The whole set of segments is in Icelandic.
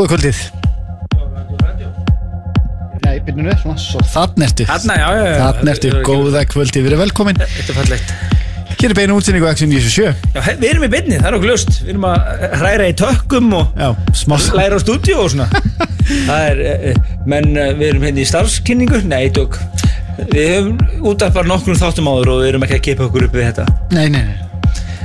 Góða kvöldið. Nei, byrjum við, svo. Þann ertu. Þarna, já, já, já. Þann ertu, góða kvöldið, við erum velkomin. Þetta er fallegt. Hér er beina útsendingu Action 97 Já, við erum í beinni, það er okkur ljóst. Við erum að hræra í tökkum og Já, smá læra á stúdíu og svona. Það er, eh, eh, menn eh, við erum hérna í starfskynningu Nei, tök Við höfum út af bara nokkrum þáttum áður og við erum ekki að kipa okkur upp við þetta. Nei, nei, nei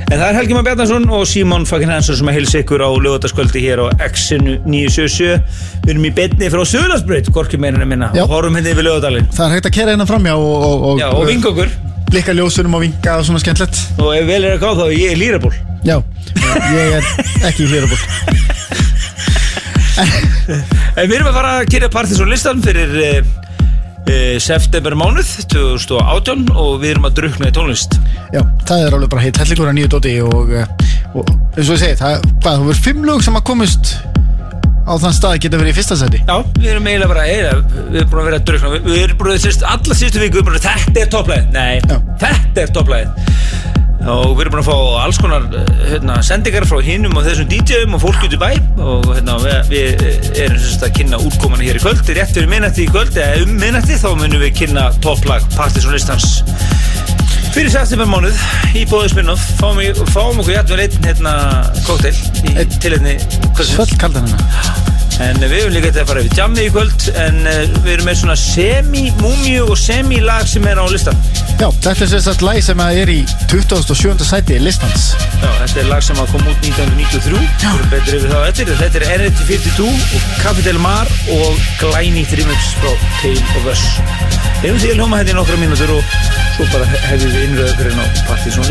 En það er Helgi Már Bjarnason og Símon fucking Hansson sem að hilsa ykkur á lögataskvöldi hér á X-inu 977 Við erum í beinni frá Söðlandsbreyt, Gorki meirinu minna. Já. og horfum hérna yfir lögadalinn Það er hægt að kera hérna framjá og, og, og, Já, og vinga okkur. Blikka ljósunum og vinga og svona skemmtlegt og ef vel er að gáð þá er ég líraból Já, ég er ekki í hlýraból En við erum að fara að kyrja Partiðsson listan fyrir uh, september mánuð 2018 og við erum að drukna í tónlist. Já, það er alveg bara heitt. Hellingur að nýju dóti og, eh, og eins og ég segi, það, hvað, þú verður fimm lög sem að komist á þann stað geta verið í fyrsta seti Já, við erum eiginlega bara, eiginlega, við erum búin að vera að drukna Við, við erum búin að alla síðustu viku við erum búin að þetta er topplæð Nei, Já. þetta er topplæð og við erum búin að fá alls konar eh, hérna, sendingar frá hinnum og þessum DJ-um og fólk út í bæ. Og hérna, við, við erum sérst að kynna útkomana hér í kvöld. Rétt fyrir minnætti í kvöld eða um minnætti þá munum við kynna topplag Partiðsson listans. Fyrir september mánuð í bóðið Spinnoff fáum, fáum okkur jættvel einn hérna kóktel í Einn. tilhefni Svöld kaldan hérna En við höfum líka þetta að fara yfir jammi í kvöld En uh, við erum með svona semi-múmju og semi-lag sem er á listan Já, þetta er sérstætt lag sem er í 27. sæti listans. Já, þetta er lag sem kom út 1993 Við erum betur yfir þá eftir. Þetta er Energy 52 og Capital Mar og glænýtt remix frá Tale of Us. Hefum því að hljóma þetta í nokkra mínútur og svo bara he- hefum við innröður inn á Partizón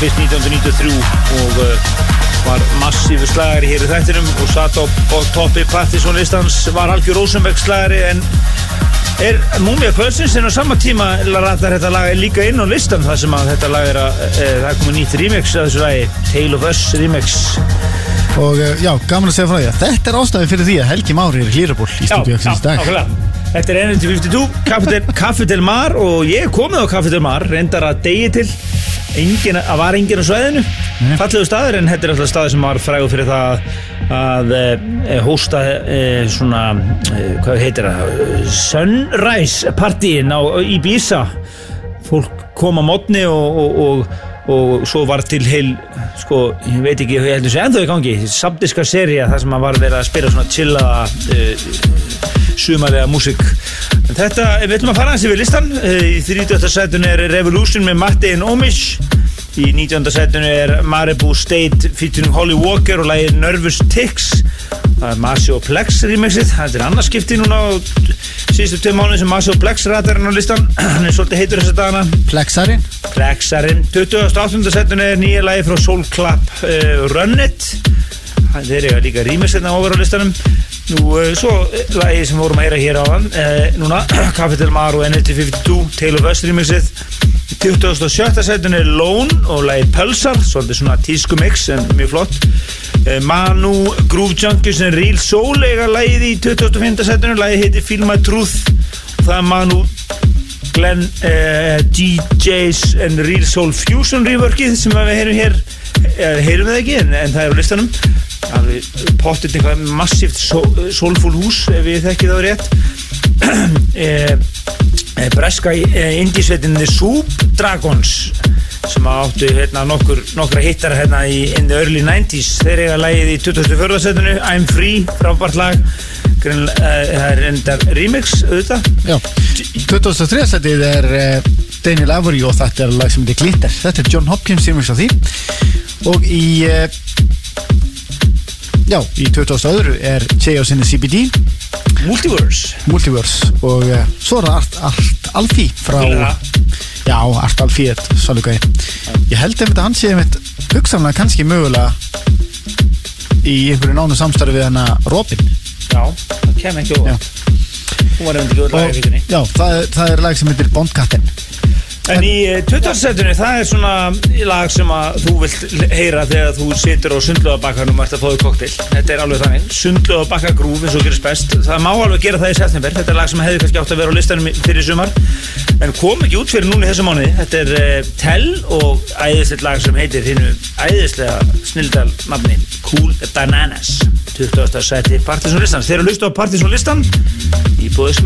fyrst 1993 og uh, var massífu slagari hér í þættinum og satt á, toppi Partiðsson listans var Algjör Rosenberg slagari en er Múmia Kvölsins en á sama tíma ratar þetta lag líka inn á listan þar sem að þetta lag er að e, það komið nýtt remix að þessu lagi Tale of Us remix. Og uh, já, gaman að segja frá því að þetta er ástæði fyrir því að Helgi Mári er hlýraból í stúdíu í dag. ákveðlega Þetta er Energy 52, Café del, Mar og ég komið á Café del Mar, reyndar að degi til engin, að var engin á sveðinu fallegu staður en þetta er alltaf staður sem var frægur fyrir það að e, hósta e, svona e, hvað heitir það? Sunrise partíin á Ibiza. Fólk kom á mótni og, og, og, og svo var til heil sko, ég veit ekki, ég held að það sé ennþá í gangi. Samdiska seria þar sem að var verið að spila svona chillaða sumalega músik þetta, við ætlum að fara hans yfir listan í 30. setun er Revolution með Martin Omish. Í 19. setun er Maribu State featuring Holly Walker og lægir Nervous Ticks. Það er Masio Plex remixið, þetta er annarskipti núna á síðustu tvei mánu sem Masio Plex rætar hann á listan, hann er svolítið heitur þess að dana Plexarinn. Plexarinn, 28. setun er nýja lægi frá Soul Club uh, Run It. Þeir eru líka remixið hérna over á listanum Nú, uh, svo uh, lagi sem vorum að heyra hér á hann uh, núna, Café Del Mar og NLT52 Taylor West remixið 27. setun er Lone og lagi Pulsar, svolítið svona tísku mix en mjög flott uh, Manu Groove Junkies en Real Soul eiga lagið í 25. setun lagið heiti Feel My Truth það er Manu Glenn uh, DJs en Real Soul Fusion reworkið sem við heyrum hér heyrum við ekki en, en það er á listanum pottit eitthvað massíft soulful hús ef ég þekki það rétt. E, breska indísveitin The Soup Dragons sem áttu hérna, nokkur, nokkra hittar hérna í in the early 90's þeir eiga lægið í 2004. setinu I'm Free, frábært lag. Það er endar remix auðvitað. Já, 2003. setið er Daniel Avery og þetta er lag sem heitir Glitter. Þetta er John Hopkins remix af því. Og í Já, í 2000 öðru er J.O. sinni CBD Multiverse. Multiverse. Og uh, svo er það Art, Art Alfí frá Já, Art Alfí er svolítið gæði Ég held ef þetta hans sé einmitt hugsamlega kannski mögulega í einhverju nánu samstarfi við hana Robin. Já, það kem ekki og hún var reyndi ekki úr lagafíkunni Já, það, það er lag sem heitir Bondkatten En í 20-setinu það er svona lag sem að þú vilt heyra þegar þú situr á sundlöðabakkanum og ert að fóðu koktel. Þetta er alveg þannig. Sundlöðabakkagrúf eins og gerist best. Það má alveg gera það í september. Þetta er lag sem hefði kannski átt að vera á listanum fyrir sumar. En kom ekki út fyrir núni þessu mánuði. Þetta er uh, Tell og æðislegt lag sem heitir hinnu æðislega snildal nafni Cool Bananas. 20. seti Partiðsson listan. Þeir eru að lusta á Partiðsson listan í bóðis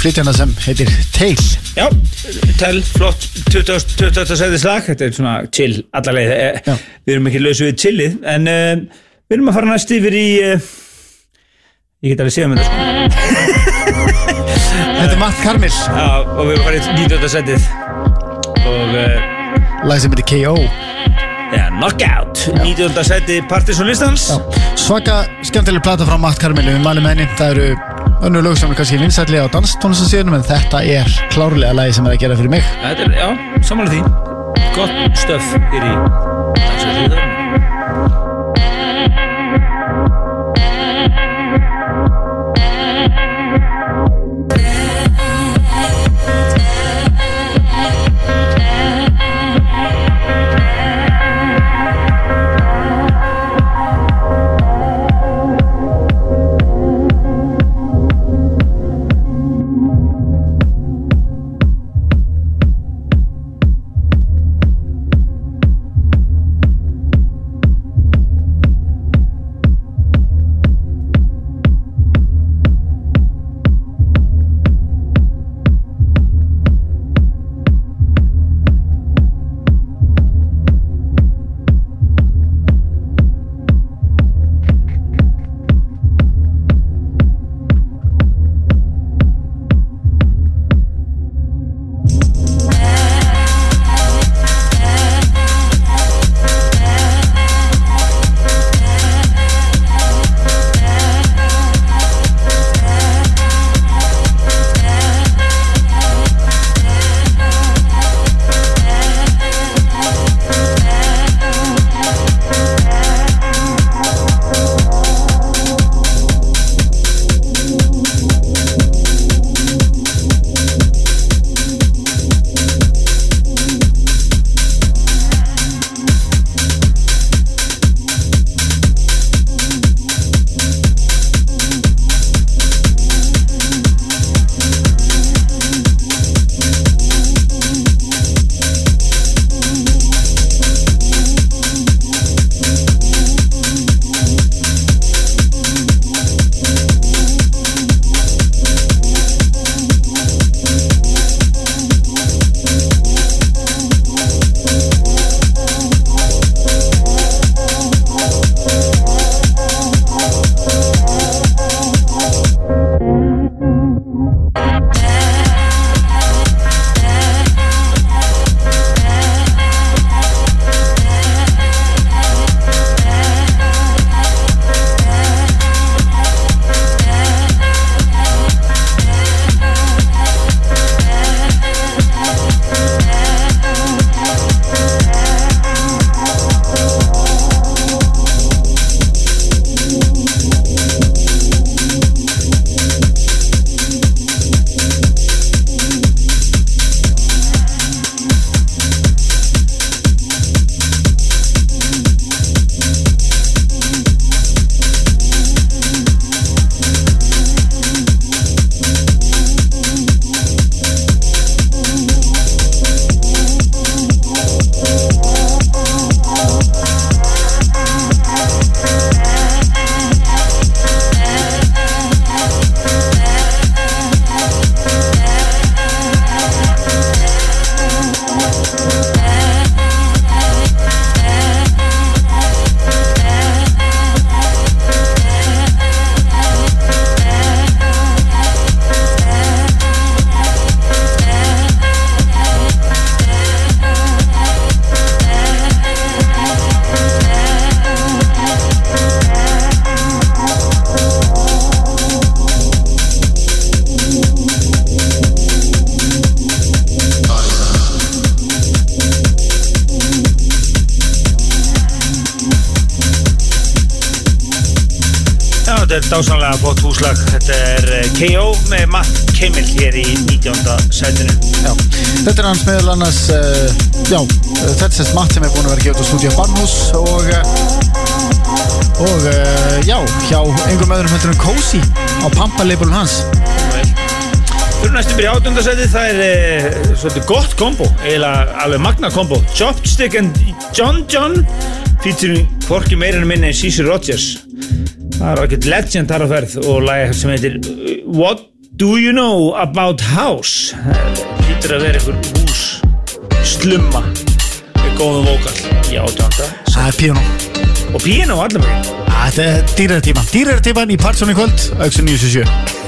flytjana sem heitir Tail Já, tel, flott 20. 20. segði slag, þetta er svona chill allarleið, Já. við erum ekki lausu við chillið, en uh, við erum að fara næst yfir í uh, ég get alveg séð um þetta sko Þetta er Matt Carmel Já, og við erum að fara í 19. setið og uh, lag sem heitir K.O. ja, Knockout 19. setið Partisan listans Já. Svaka skemmtileg plata frá Matt Carmel við mælum henni, það eru önnur lög sem er kannski vinsætli á danstónlistansíðunum en þetta er klárlega lagi sem er að gera fyrir mig. Þetta er, já, samanlega því. Gott stöf hér í dansætið dásanlega flott húslag Þetta er eh, K.O. með Matt Kimmel hér í 19. sætinu Já. Þetta er hans meðal annars uh, já, uh, þetta er sérst Matt sem er búin að vera gefið á stúdíu Barnhús og uh, og uh, já, hjá einhverjum öðrum heldur en Cozy á Pampa-labelun hans Fyrir næstum byrja átundasætið það er e, svolítið gott kombo eiginlega alveg magna kombo Chopstick and John John featuring hvorki meira en minni en Cici Rogers Það er ekkert legend þar að ferð og lagi sem heitir uh, What do you know about house? Það hýttur að vera einhver hús slumma með góðum vokal í átjönda Það er piano og piano með Þetta er dýrartíman Dýrartíman í Partsson í kvöld Auksun 977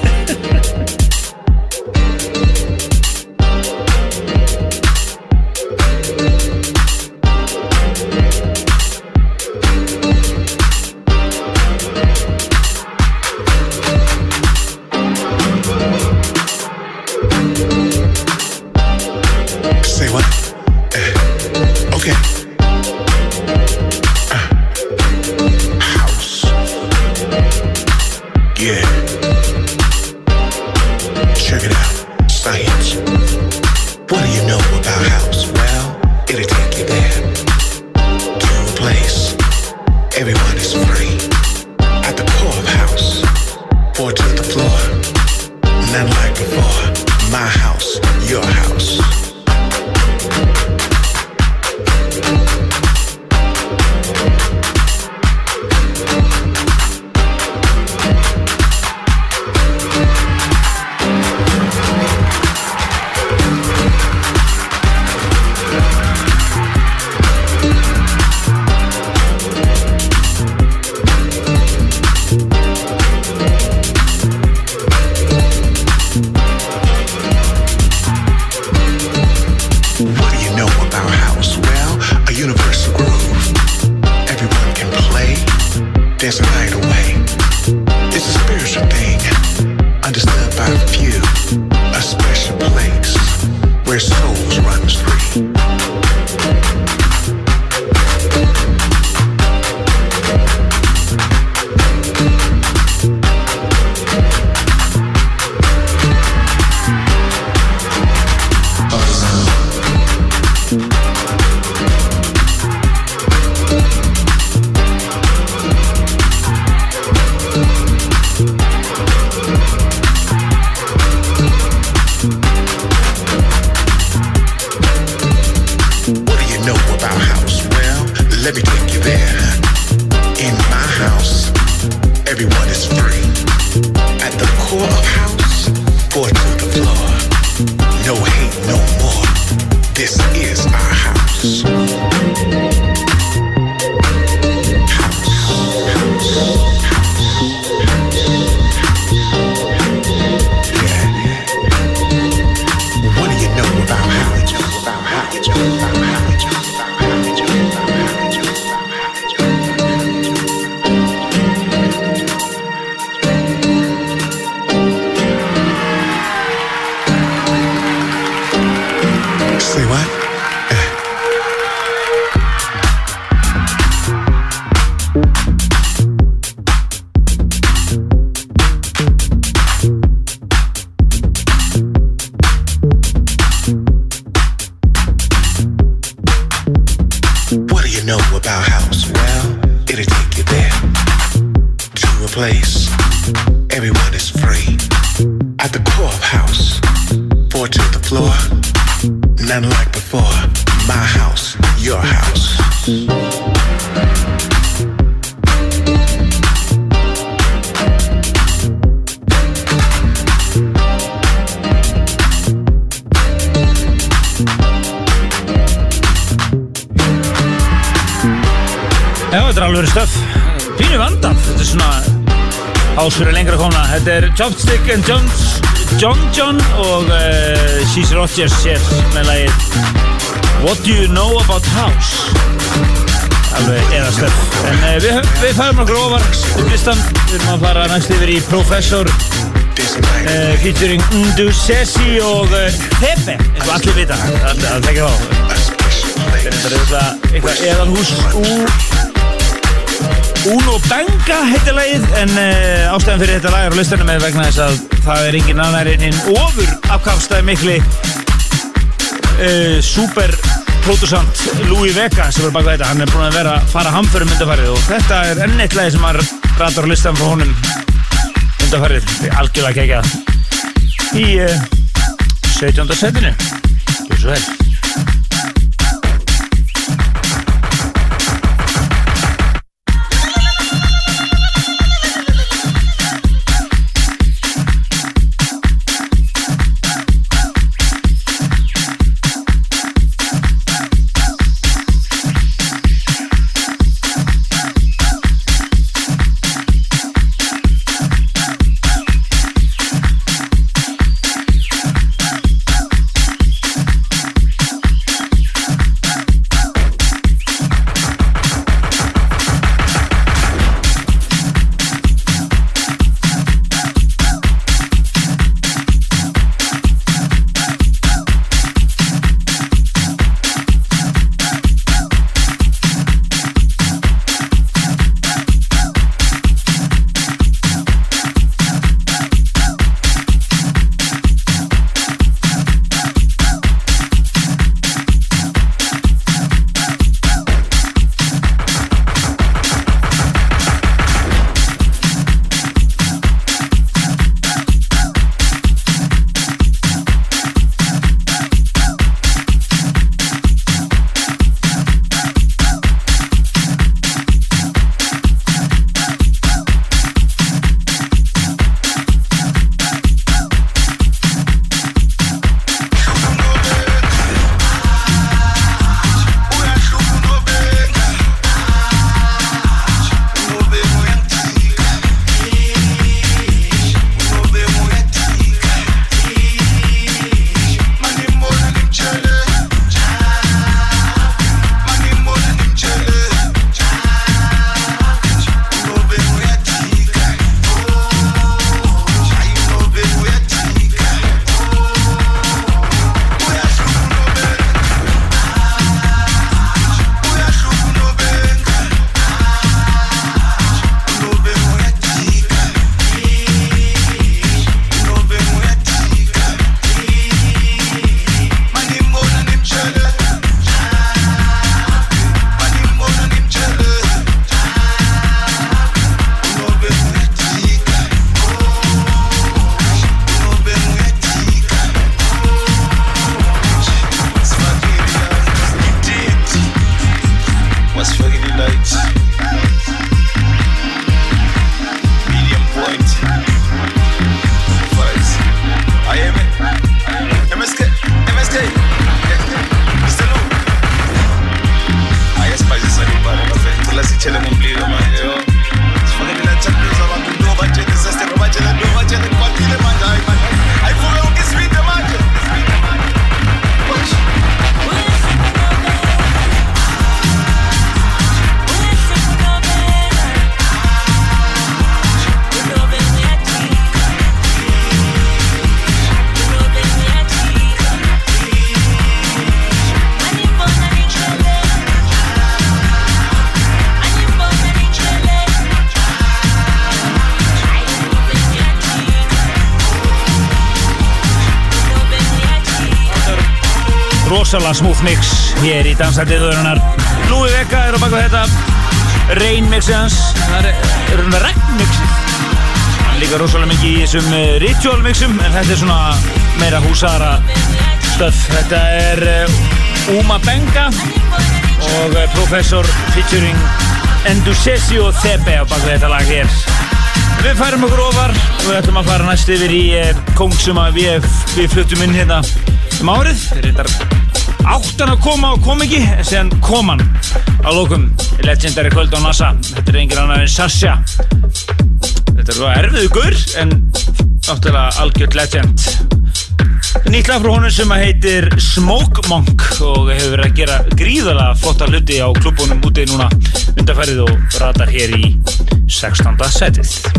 And Jones John John og uh, She's Rogers hér með lagið What do you know about house? Alveg eða stöf En uh, við, við færum okkur ofar upp listan Við erum að fara næst yfir í Professor uh, featuring Ndu Sessi og Pepe eins og allir vita Það ekki þá a special place. Þetta er eitthvað, eitthvað eðalhús úr Uno Benga heitir lagið en uh, ástæðan fyrir þetta lag er á listanum er vegna þess að það er engin annar en ofur afkafstæði mikli uh, super producent Louis Vega sem er baka þetta. Hann er búin að vera að fara hamförum myndafærið og þetta er enn eitt lagi sem hann ratar á listan frá honum myndafærið algjörlega kekjað í uh, 17. setinu. Gjör svo vel rosalega smúð mix hér í dansætiðurinnar Louis Vega er á baka þetta. Rain mixið hans. Það er, er hann að regn mixið hann líka rosalega mikið í þessum uh, ritual mixum en þetta er svona meira húsara stöð. Þetta er uh, Uma Benga og uh, Professor featuring Endusesio Thebe á baka þetta lag hér. Við færum okkur ofar. Og við ætlum að fara næst yfir í eh, kong sem við, við fluttum inn hérna um árið. Áttan að koma og kom ekki, en kom hann á lókum legendary kvöld á NASA. Þetta er engin annar en Sasha. Þetta er svo erfiðu gur, en náttúrulega algjört legend. Nýtt lag frá honum sem heitir Smoke Monk og hefur verið að gera gríðalega flotta hluti á klubunum úti núna undarfærið og ratar hér í 16. setið.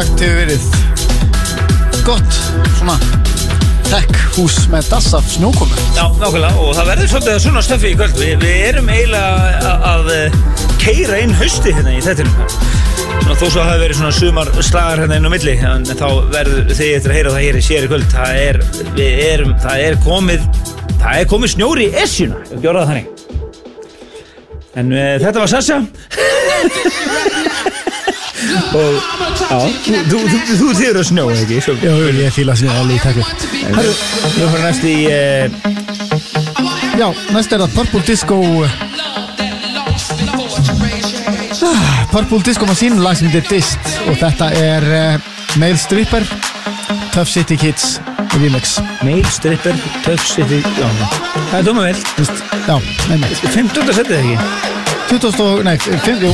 Sagt hefur verið gott svona tech hús með dass af snjókomu. Já, nákvæmlega, og það verður svolítið svona stöfi í kvöld. Við, við erum eiginlega að, að keira inn hausti hérna í þettinum Svona þó svo hafi verið svona sumar slagar hérna inn á milli en þá verður þið eftir að heyra það hér í sér í kvöld. Það er, við erum, það er komið það er komið snjóri í esjuna. Ég gjóra það þannig. En uh, þetta var Sasha Og, já, þú, þú, þú, þú þýður að snjó, ekki? Svo, Já, ég fíla sér alveg í takku Herru, við fyrir næst í uh, Já, næst er það Purple Disco Ah, Purple Disco Machine lag sem heitir Dist. Og þetta er uh, Male Stripper Tough City Kids remix. Mail stripper, Tough City Já, það er dóma vel. Já, nefnir 15. setið ekki? 20 og, nei, 5, jú,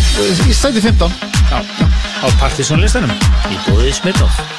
í sæti 15 Já, á Partisan listanum Í bóði Smitnoff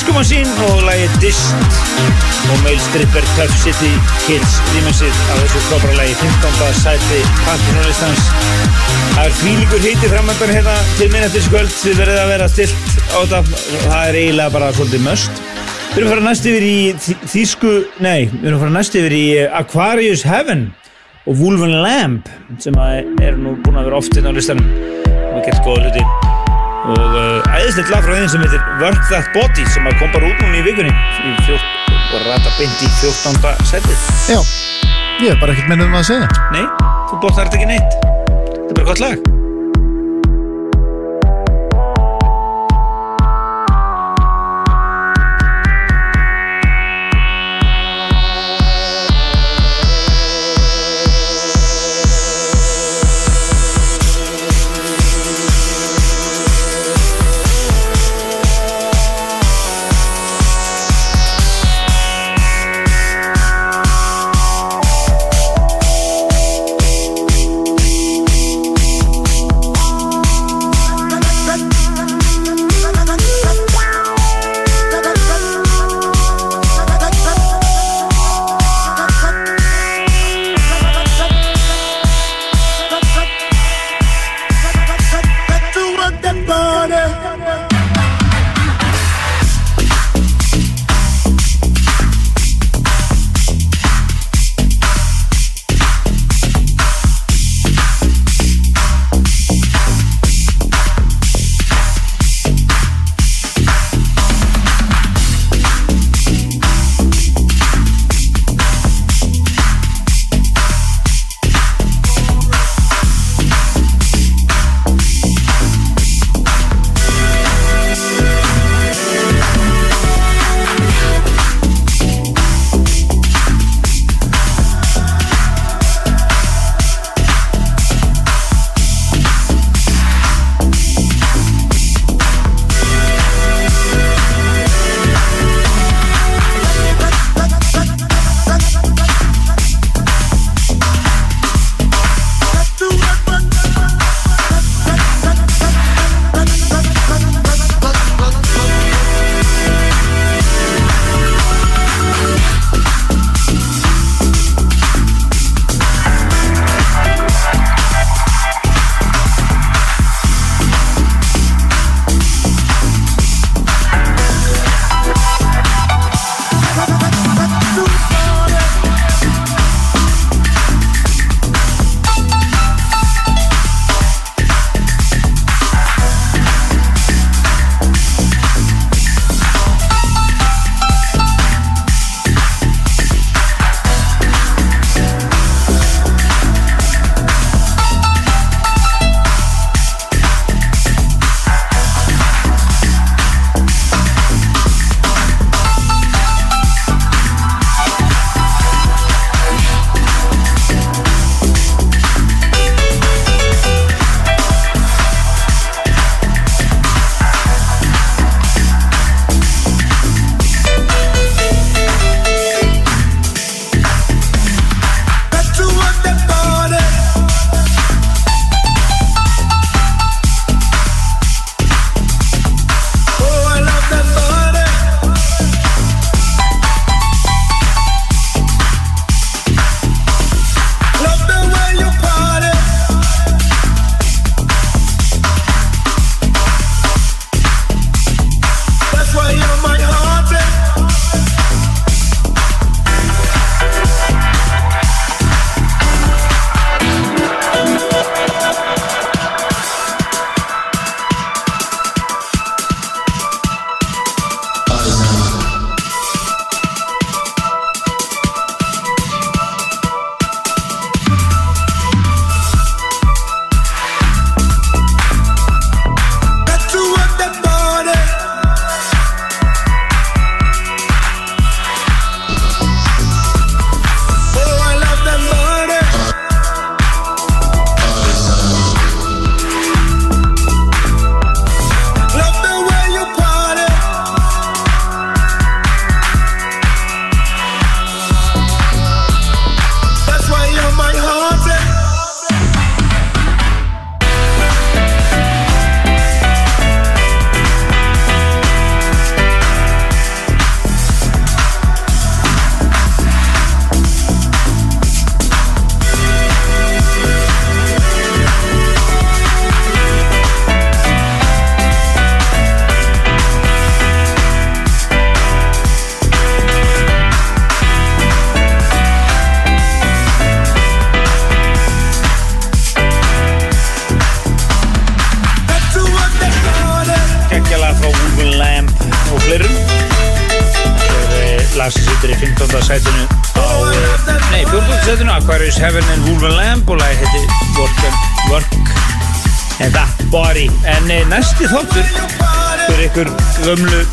Disco Machine og lagið Dist og Mail Stripper Tough City Kids rýmessið af þessu klopra lagi 15. sæti Partisanlistans. Það er frílíkur heiti framöndan hérna til minn eftir skvöld. Þið verðið að vera stilt á þetta. Það er eiginlega bara svolítið möst. Við erum að fara næst yfir í Þísku, nei, við erum að fara næst yfir í Aquarius Heaven og Wolven Lamb sem er nú búin að vera oft inn á listanum og gett góða hluti og uh, æðislegt lag frá þeim sem heitir Work That Body sem kom bara út núna í vikunni og rata beint í 14. setið Já, ég er bara ekkert mennum að segja. Nei, þú bóttar þetta ekki neitt. Þetta er bara gott lag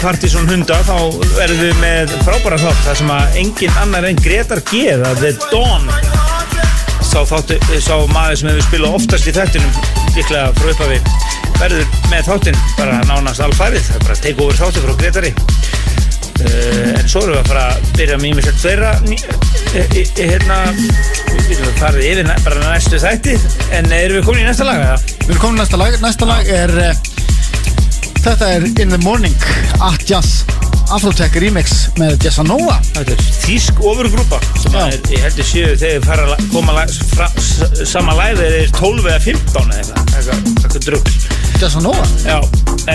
partysón hunda þá verðum við með frábæra þátt þar sem að engin annar en Gretar G það er Dawn. Sá, þáttu, sá maður sem hefur spilað oftast í þættinum líklega frá upphafi verður með þáttinn bara nánast alfarið það er bara að teika over þáttu frá Gretari. Uh, en svo erum við að fara að byrja með ímest fleira e, e, e, hérna við erum að fara yfir bara næstu þætti. En erum við komin í næsta lag? Við erum komin í næsta lag Næsta lag er uh, Þetta er In the Morning at Jazz Afrotech remix með Jessanova Þetta er þýsk ofurgrúpa sem er, ég heldur séu þegar við fara að koma fra, sama læð er 12 eða 15 eða eitthvað, eitthvað, drugg Jessanova Já,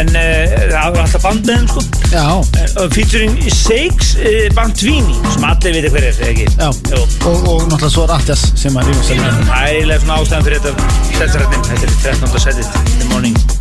en uh, það var alltaf bandið sko. Uh, featuring Seix uh, Bantvíni sem allir viti hver er, eða ekki? já. Jú. Og, og náttúrulega svo er at Jazz sem að er Það er eiginlega svona ástæðan fyrir þetta Þetta er þetta er 13. setið The Morning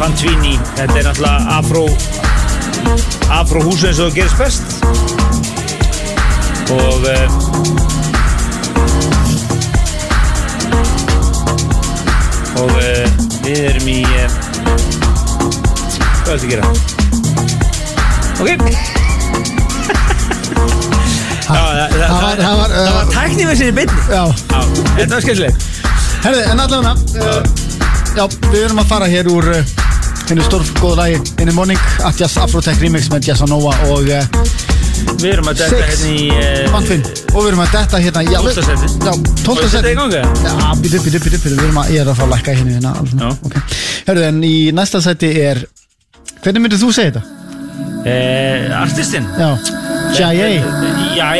Pantvíni, þetta er náttúrulega afró afró húsu eins og það gerist best. Og eh, og, og við erum í eh, hvað er þetta að gera? ok. Það var, var tæknið með sinni byrni þetta var skemmtilegt. En allavega uh, já, við erum að fara hér úr uh, henni stórgóðu lagi. In the Morning Atjas Afrotech Remix með Jazz Nova og uh, Við erum að detta hérna í uh, Vannfinn og við erum að detta hérna við- Tólfta sæti. Já, Og tólta þetta seti í gangi, eða? Já, býtu, býtu, býtu, við erum að, ég er að fá að lækka hérna hérna alveg, Já. ok. Herðu, en í næsta seti er Hvernig myndir þú segja þetta? uh, Artistinn. Já, J.A. J.A.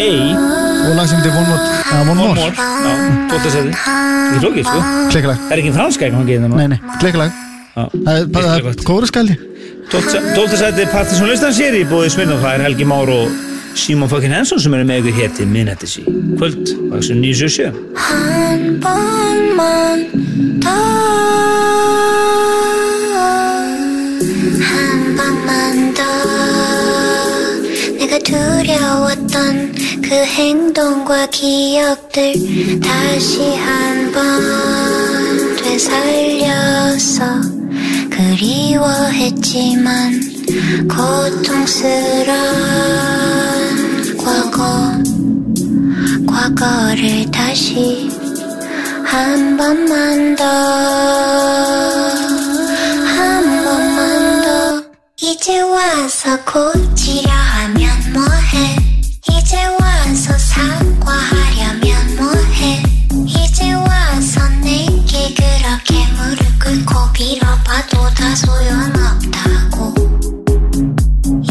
og lag sem heitir One More Já, One One More. More. Já, tóta seti Ekki flókið, sko. Klikkalag, Það er ekki franska ekki hangið hérna nei, nei, klikkalag. Það er bara, það er kóruskældi Tólta sæti Partiðsson listan sér í bóði Smirnoff Það er Helgi Már og Simon fucking Hensson sem eru með ykkur hétti minnættis í kvöld og þessu 977 한 번만 더, 한 번만 더. 내가 두려웠던 그 행동과 기억들 다시 한 번 되살려서 그리워했지만 고통스런 과거 과거를 다시 한 번만 더, 한 번만 더. 이제 와서 고치려 하면 뭐해? 이제 와서 사과하려면 뭐해? 이제 와서 내 게 그렇게 무릎 꿇고 빌어봐도 다 소용없다고.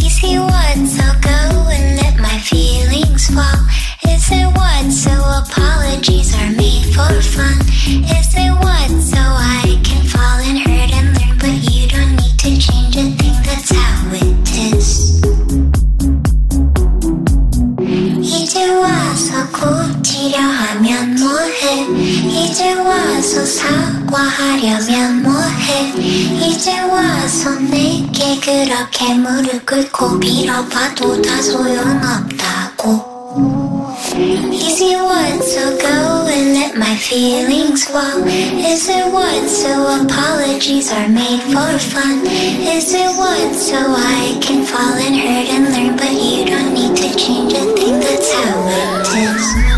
Is it what so go and let my feelings fall? Is it what so apologies are made for fun? Is it what so I can fall and hurt and learn? But you don't need to change a thing, that's how it is. 와서 고치려 하면 뭐해? 이제 와서 사과하려면 뭐해? 이제 와서 내게 그렇게 무릎 꿇고 빌어봐도 다 소용없다고. It what so go and let my feelings fall? Is it what so apologies are made for fun? Is it what so I can fall and hurt and learn? But you don't need to change a thing, that's how it is.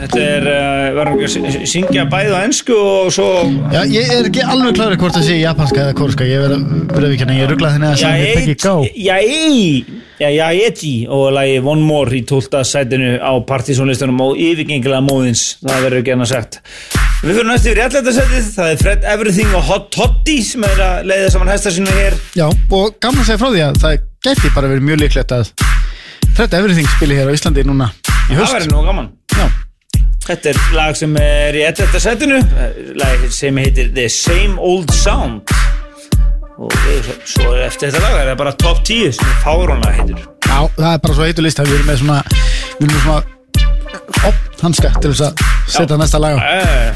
Þetta er, uh, verður ekki að sy- syngja bæði á ennsku og svo Já, ég er ekki alveg klári hvort það sé japanska eða kóruska Ég verð að við ekki, ég ruggla þenni að sem við ekki gá. Jæi Jæi og lagi One More í 12. sætinu á partysónlistunum og yfirgengilega móðins það verður ekki annað sagt. Við fyrir næstu yfir í allæta sætið það er Fred Everything og Hot Toddy sem er að leiða saman hæsta sínu hér. Já, og gaman að segja frá því að það gæti bara verið mjög líklegt að Fred Everything spili hér á Íslandi núna í Það haust. verður nú gaman. Já, Þetta er lag sem er í 11. sætinu lag sem heitir The Same Old Sound. Og svo eftir þetta lag er það bara top 10 sem fárónlega heitir Já, það er bara svo heitur list að við erum með svona við erum með svona op, hanska til þess að setja næsta lag á. Eh,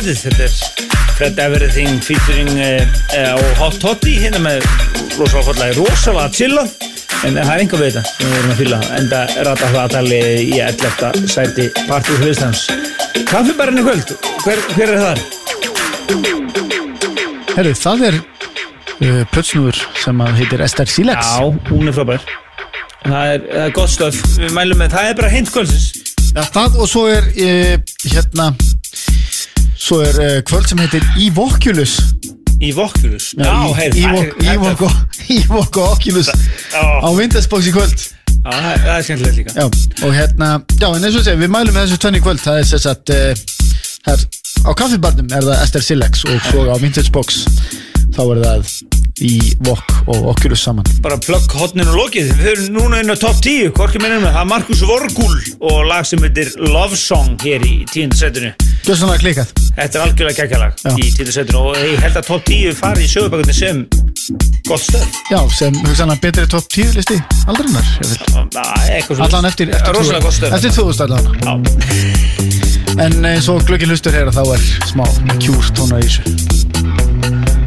setið þetta er Fred Everything featuring uh, uh, og Hot Toddy hérna með rosalega rosalega chilla. En það er einhver við þetta sem við erum að fýla en það rata það aðtali í 11. sæti partið hlustans Kaffibarinn í kvöld, hver, hver er það? Herru, það er uh, plötsnúður sem að heitir Esther Silex. Já, hún er frábær. Það er, það er gott stöf, við mælum með það er bara hint kvöldsins. Já, það og svo er uh, hérna svo er uh, kvöld sem heitir Evoculus í Vokkulus Já, heyr, Evok- Evok og- Oculus á Windowsbox í kvöld. Já, það er- skemmtilegt líka. Já, og hérna, já, en eins og segja, við mælum með þessu tvenni kvöld, það er sess að uh, á kaffibarnum er það Esther Silex og svo á Vintage Box. Þá er það í Vok og Oculus saman. Bara plögg hotnin og lokið. Við erum núna inn á top 10 hvorki minnum við, það er Markus Vorgul og lag sem heitir Love Song hér í tíundasettinu Gjössanlega klikað þetta er algjörlega geggjalag í tíundasettinu og ég held að top 10 fari í sögubækunni sem gott stöð. Já, sem hugsanlega betri top 10 listi eitthvað Allan eftir, eftir, rosalega gott stöð. eftir 2000 allan Já. En eins og glöggin hlustur hér þá er smá kjúr tóna í þessu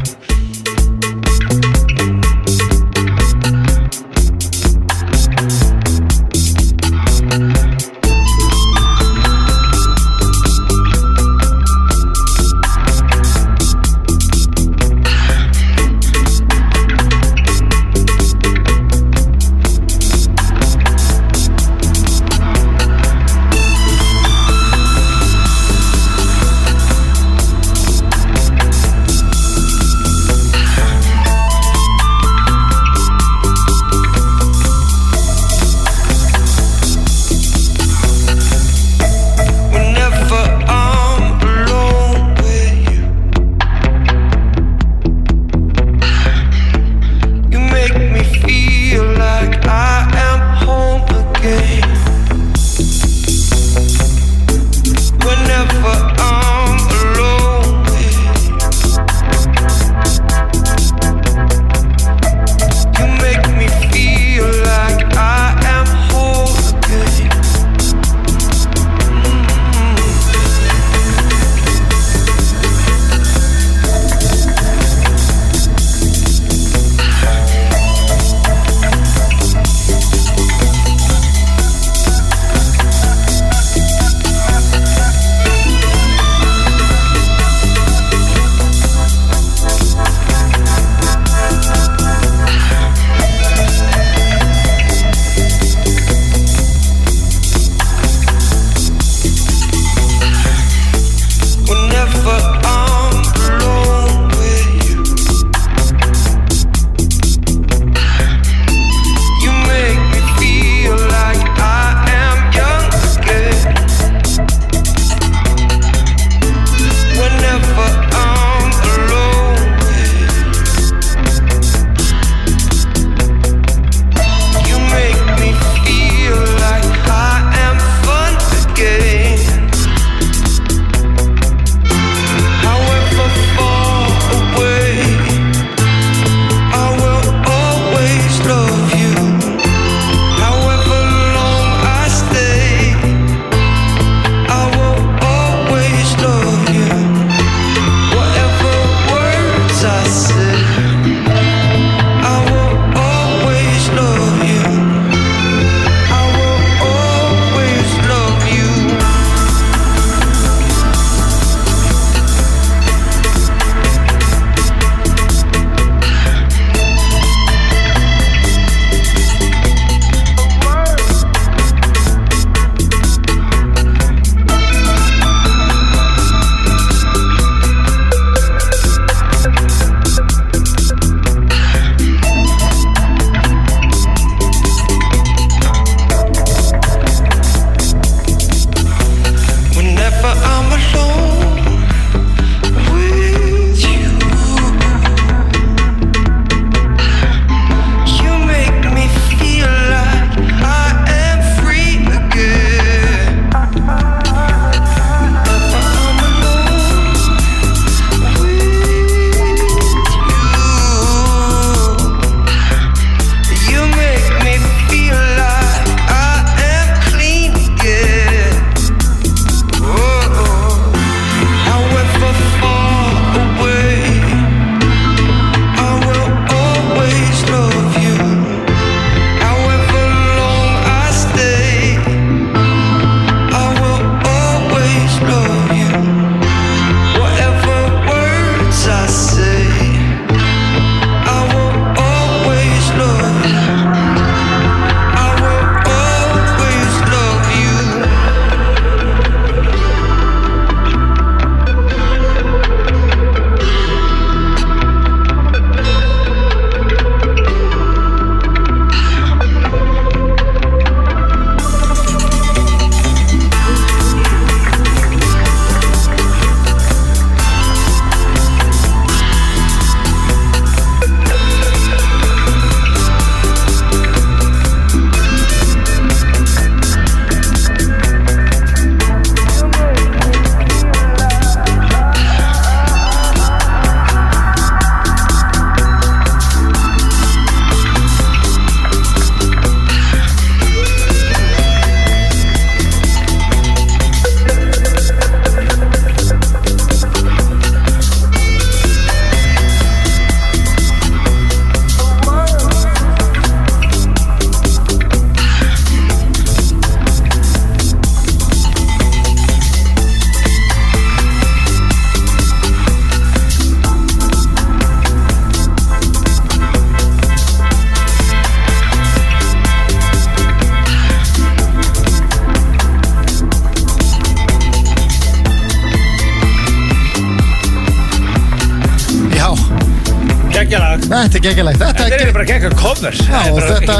Þetta er geggjulegt Þetta er bara gegga cover. Já, og þetta,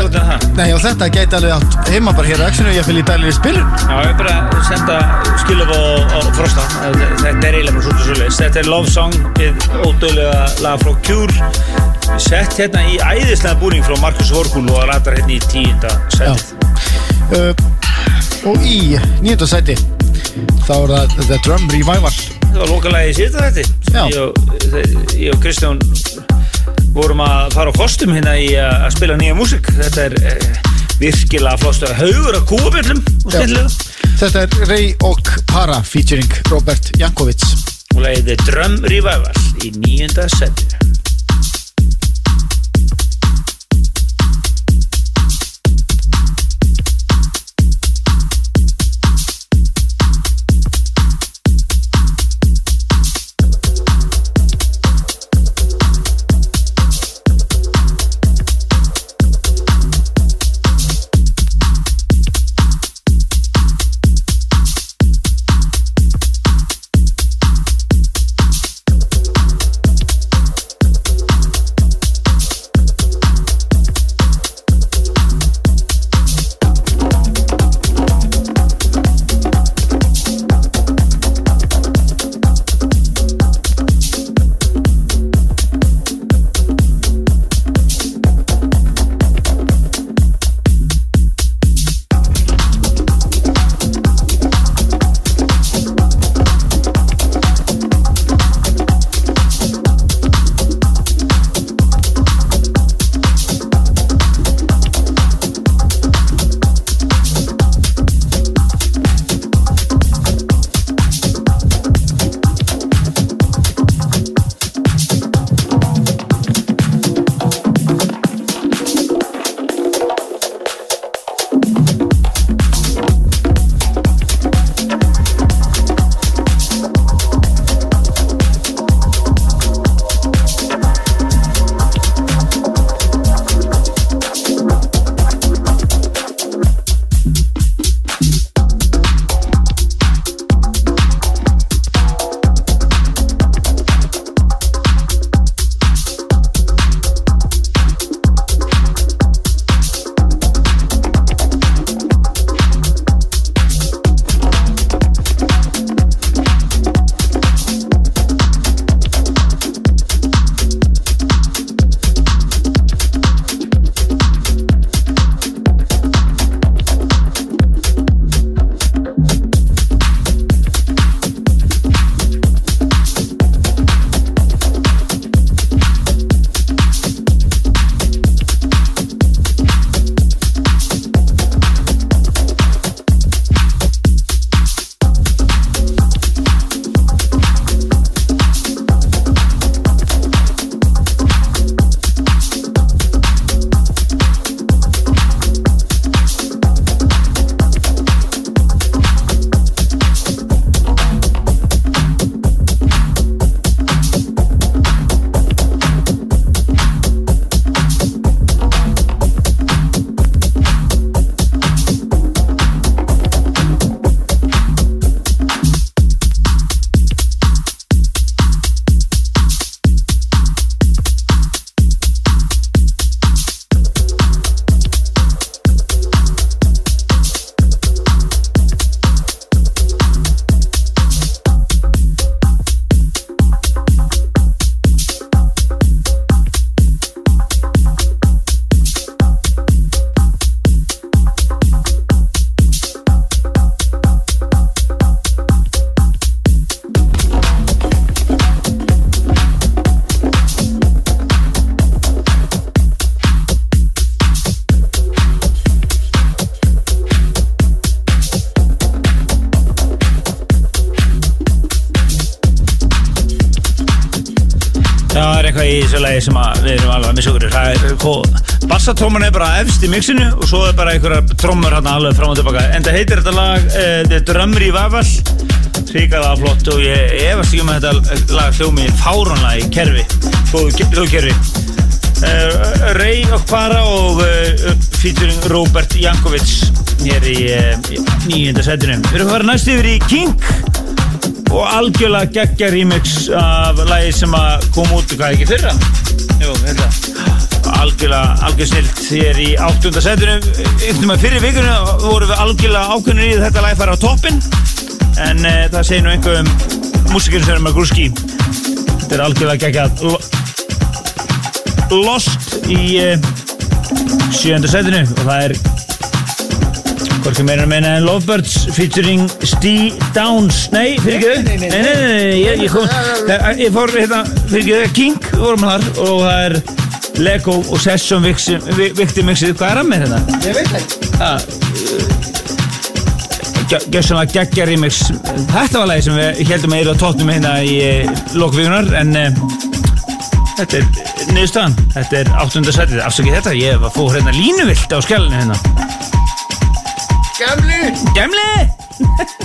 nei, og þetta geti alveg átt heima bara hér á Exxonu, ég fylg í dælir í spilur Já, ég er bara að senda skilum á, á Frosta. Þetta er eiginlega bara svolítið svolítið Þetta er Love Song við ódöðlega lag frá Cure. Sett hérna í æðislega búning frá Markus Vorkul og rættar hérna í tíunda setið uh, Og í nýjönda sæti þá er það The Drum Revival. Það var lokalagi í síðan þetta og- ég og Kristján vorum að fara á kostum hérna í að að spila nýja músík. Þetta er eh, virkilega flóstu haugur af kúabjöllum og Já. snillega Þetta er Ray og Para featuring Robert Jankovic og lagið The Drum Revival í nýjunda setið hvað, bassatróman er bara efst í mixinu og svo er bara einhverja trómur hérna alveg fram og tilbaka. En það heitir þetta lag uh, The Drummer í Vaval Ríkaða flott og ég efast ekki um að þetta lag hljómi fáránlega í kerfi. Hljóðkerfi uh, Ray og Para og uh, featuring Robert Jankovic hér í nýjönda setinu. Við erum að fara næst yfir í King og algjörlega geggja remix af lagi sem að kom út hvað ekki fyrra? Jú, þetta Algjörlega, algjör snilt Hér í áttunda setinu Einhvern veginn fyrir vikunni vorum við algjörlega ákveðnir í þetta lag fara á toppin En uh, það segir nú einhver um músikinn sem er með grúski. Þetta er algjörlega geggjað. Lo- Lost í uh, sjönda setinu og það er Hvorki meira meina en Lovebirds featuring Steve Downs. Nei, fyrir ekki Nei, nei, nei, nei, ég, kom, ég fór hérna fyrir ekki King vorum þar og það er Lego og Session Victim Mixið, hvað er hann með hérna? Ég veit það Gjössanlega geggja remix. Þetta var lagi sem við heldum að eru á tóttum hérna í uh, lokvíkunar en uh, þetta er niðurstaðan. Þetta er áttunda setið, afsakið þetta ég var fór hérna línuvilt á skjælinu hérna. Gamli! Gemli!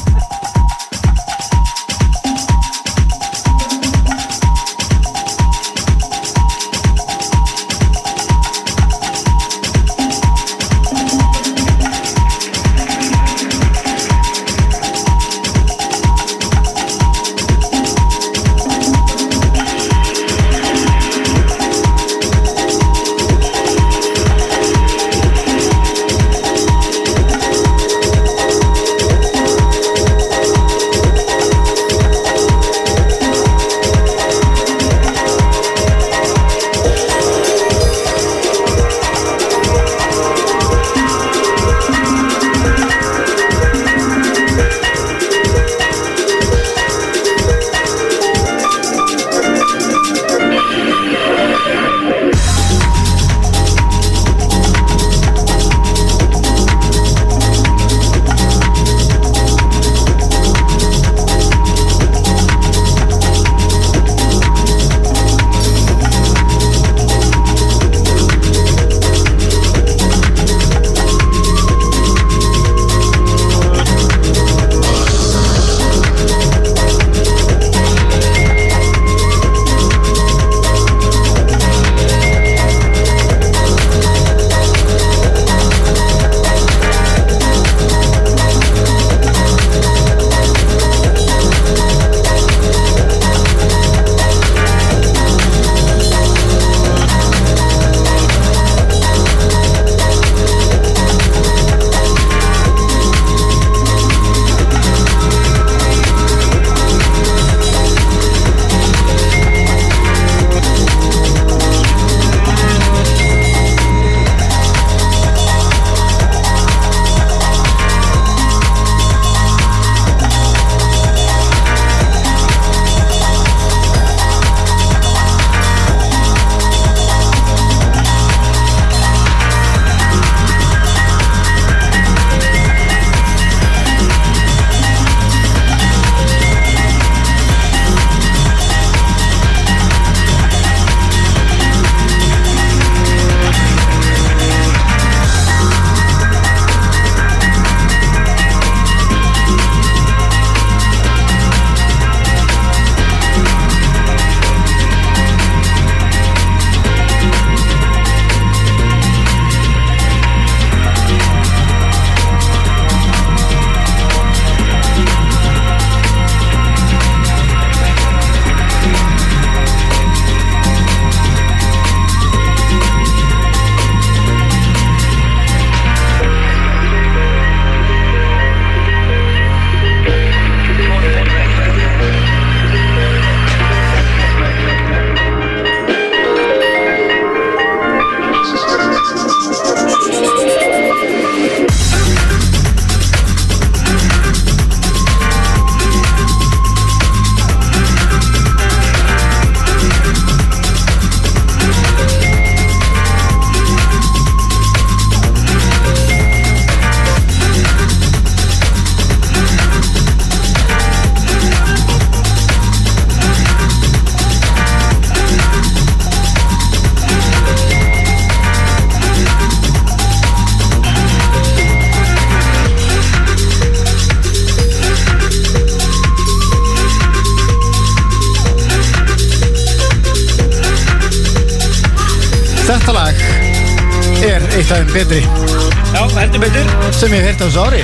Heyrt á þessu ári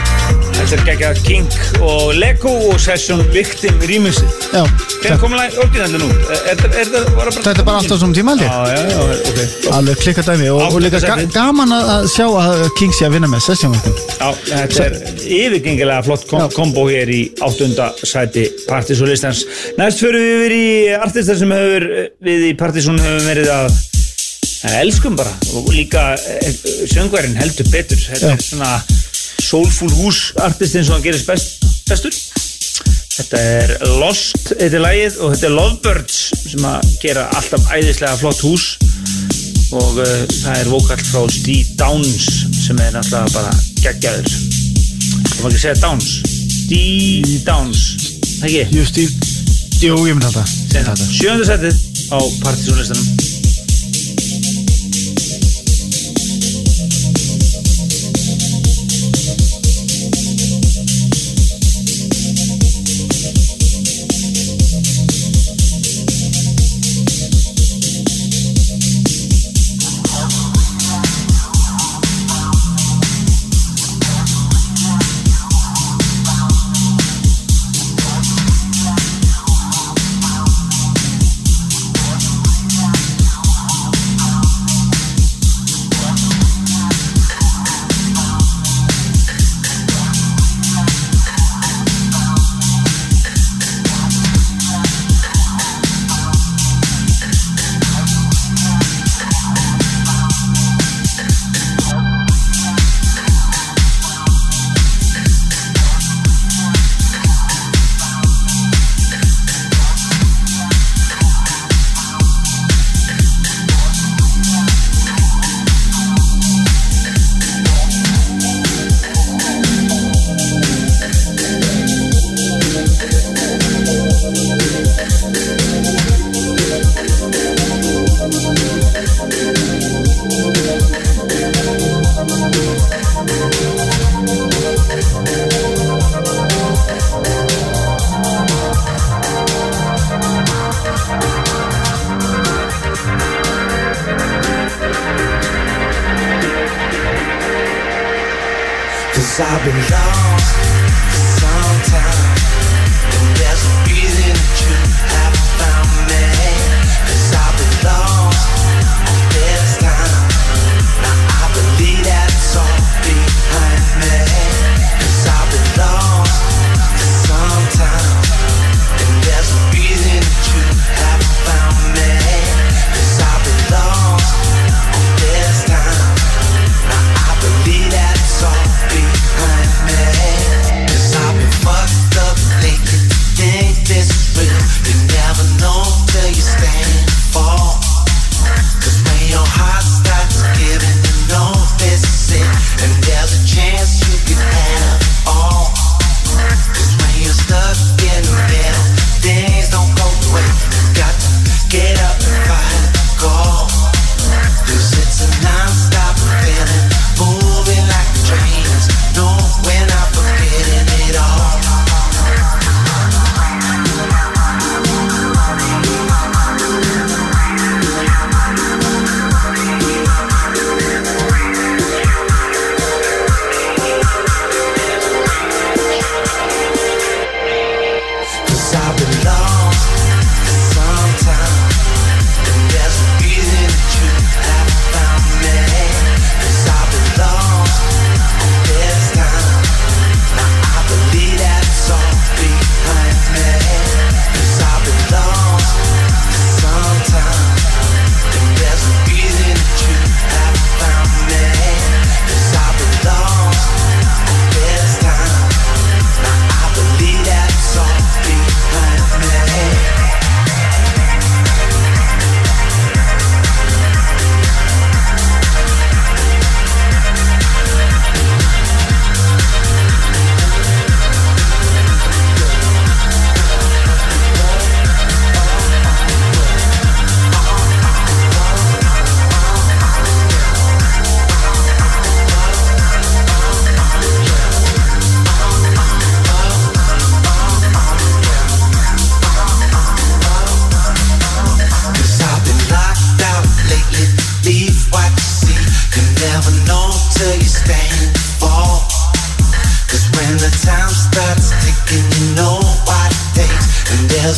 Þetta er geggja King og Lego og Session Victim Já, Hvernig kom lag orginalli nú? Er, er, er, er, var það þetta er bara alltaf svona tíma held ég. Já, já, já, ok. Alveg klikka dæmi og, og líka ga gaman að sjá að King sé að vinna með sessjónvöldum Já, þetta er yfirgengilega flott kom kombo hér í áttunda sæti Partisón listans. Næst förum við yfir í artistar sem hefur við í Partisón hefur verið að elskum bara. Og líka söngværin heldur betur. Þetta er svona soulful hús artist eins og hann gerist best, bestur. Þetta er Lost, þetta er lagið og þetta er Lovebirds sem að gera alltaf æðislega flott hús. Og uh, það er vokall frá Steve Downs sem er náttúrulega bara geggjaður. Það var ekki að segja Downs. Steve Downs. Ekki, Jú, Steve. Jú, ég myndi alltaf það sjönda setið á partysónlistanum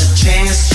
a chance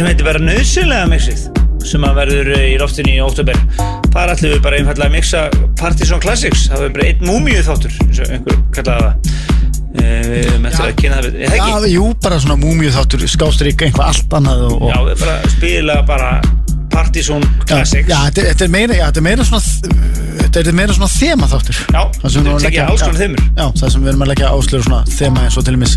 sem heitir vera nöðsynlega mixið sem að verður í loftinu í óttúber þar ætlum við bara einfallega að mixa Partizón Classics, það verður bara einn múmíu þáttur eins og einhver kallaði það. Eh, við eftir að kynna það eða ekki? já, jú, bara svona múmíu þáttur skástrík, einhvað allt annað og, og Já, bara spila bara Partizón Classics. Já, þetta, þetta er meira, já, þetta er meira svona þetta er meira svona þema þáttur Já, það sem við erum að tekja leggja- alls konar þemur. Já, það sem við erum að leggja áslur svona þema eins og til dæmis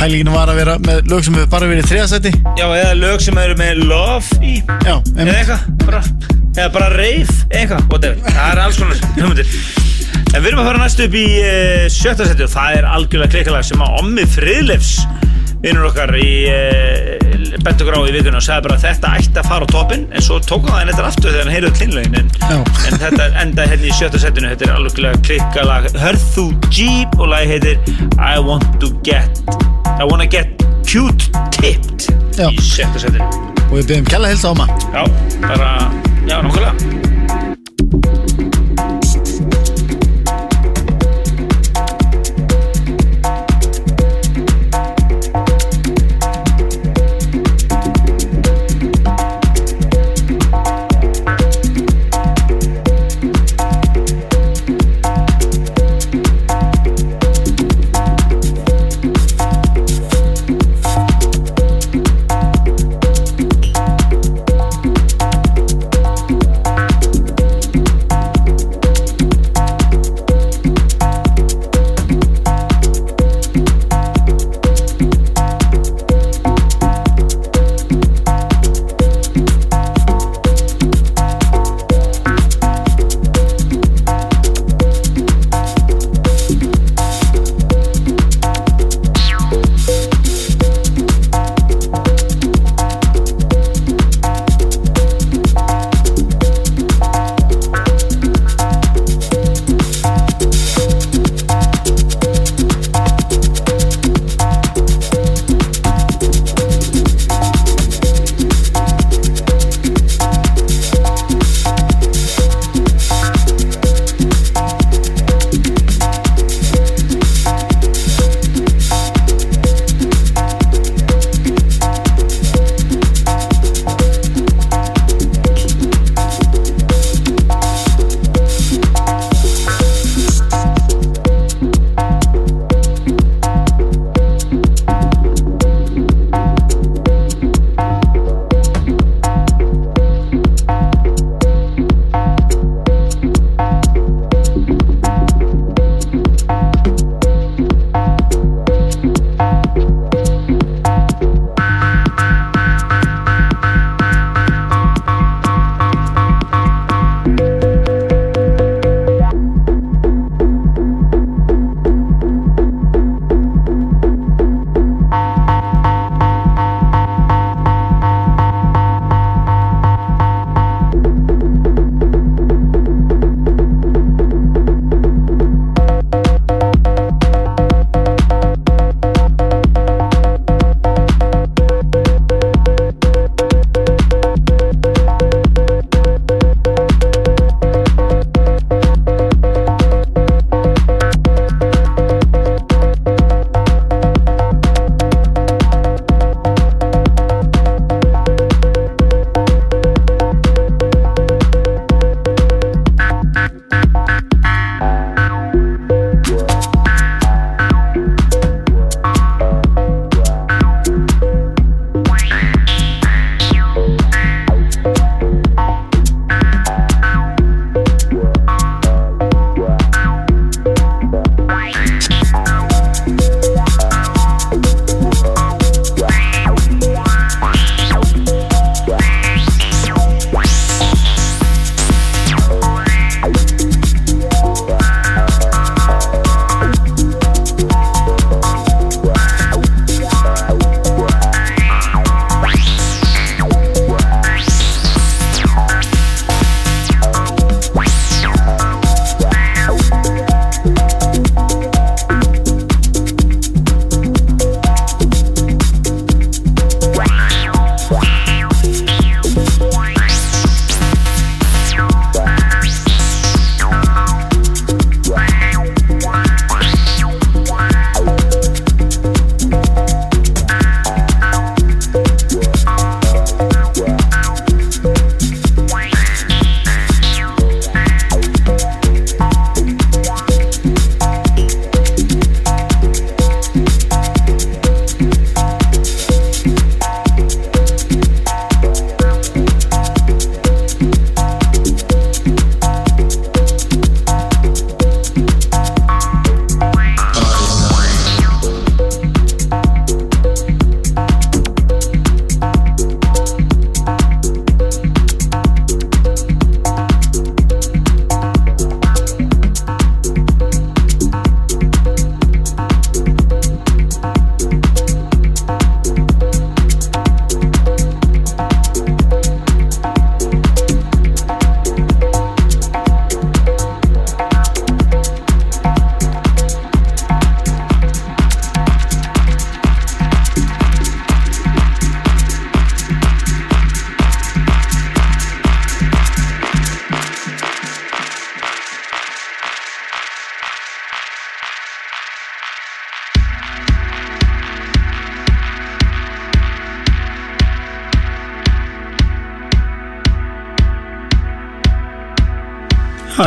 pælinginu var að vera með lög sem hefur bara verið í þriðasæti Já, eða lög sem eru með love í. Já, eða eitthvað, bara eða bara reif, eitthvað, whatever. Það er alls konar hugmyndir. En við erum að fara næstu upp í uh, sjötta seti og það er algjörlega klikalag sem að Ommi Friðleifs vinnur okkar í uh, bent okkur á í vikuna og sagði bara þetta ætti að fara á toppin en svo tók hann þetta aftur þegar hann heyrði klinlegin en, en þetta endaði hérna í sjötta setinu þetta er algjörlega klikalag Hörðu Jeep og lagi heitir I want to get I wanna get cute tipped Já. í sjötta setinu og við byrjum kella hilsa á maður Já, bara, já, nokkulega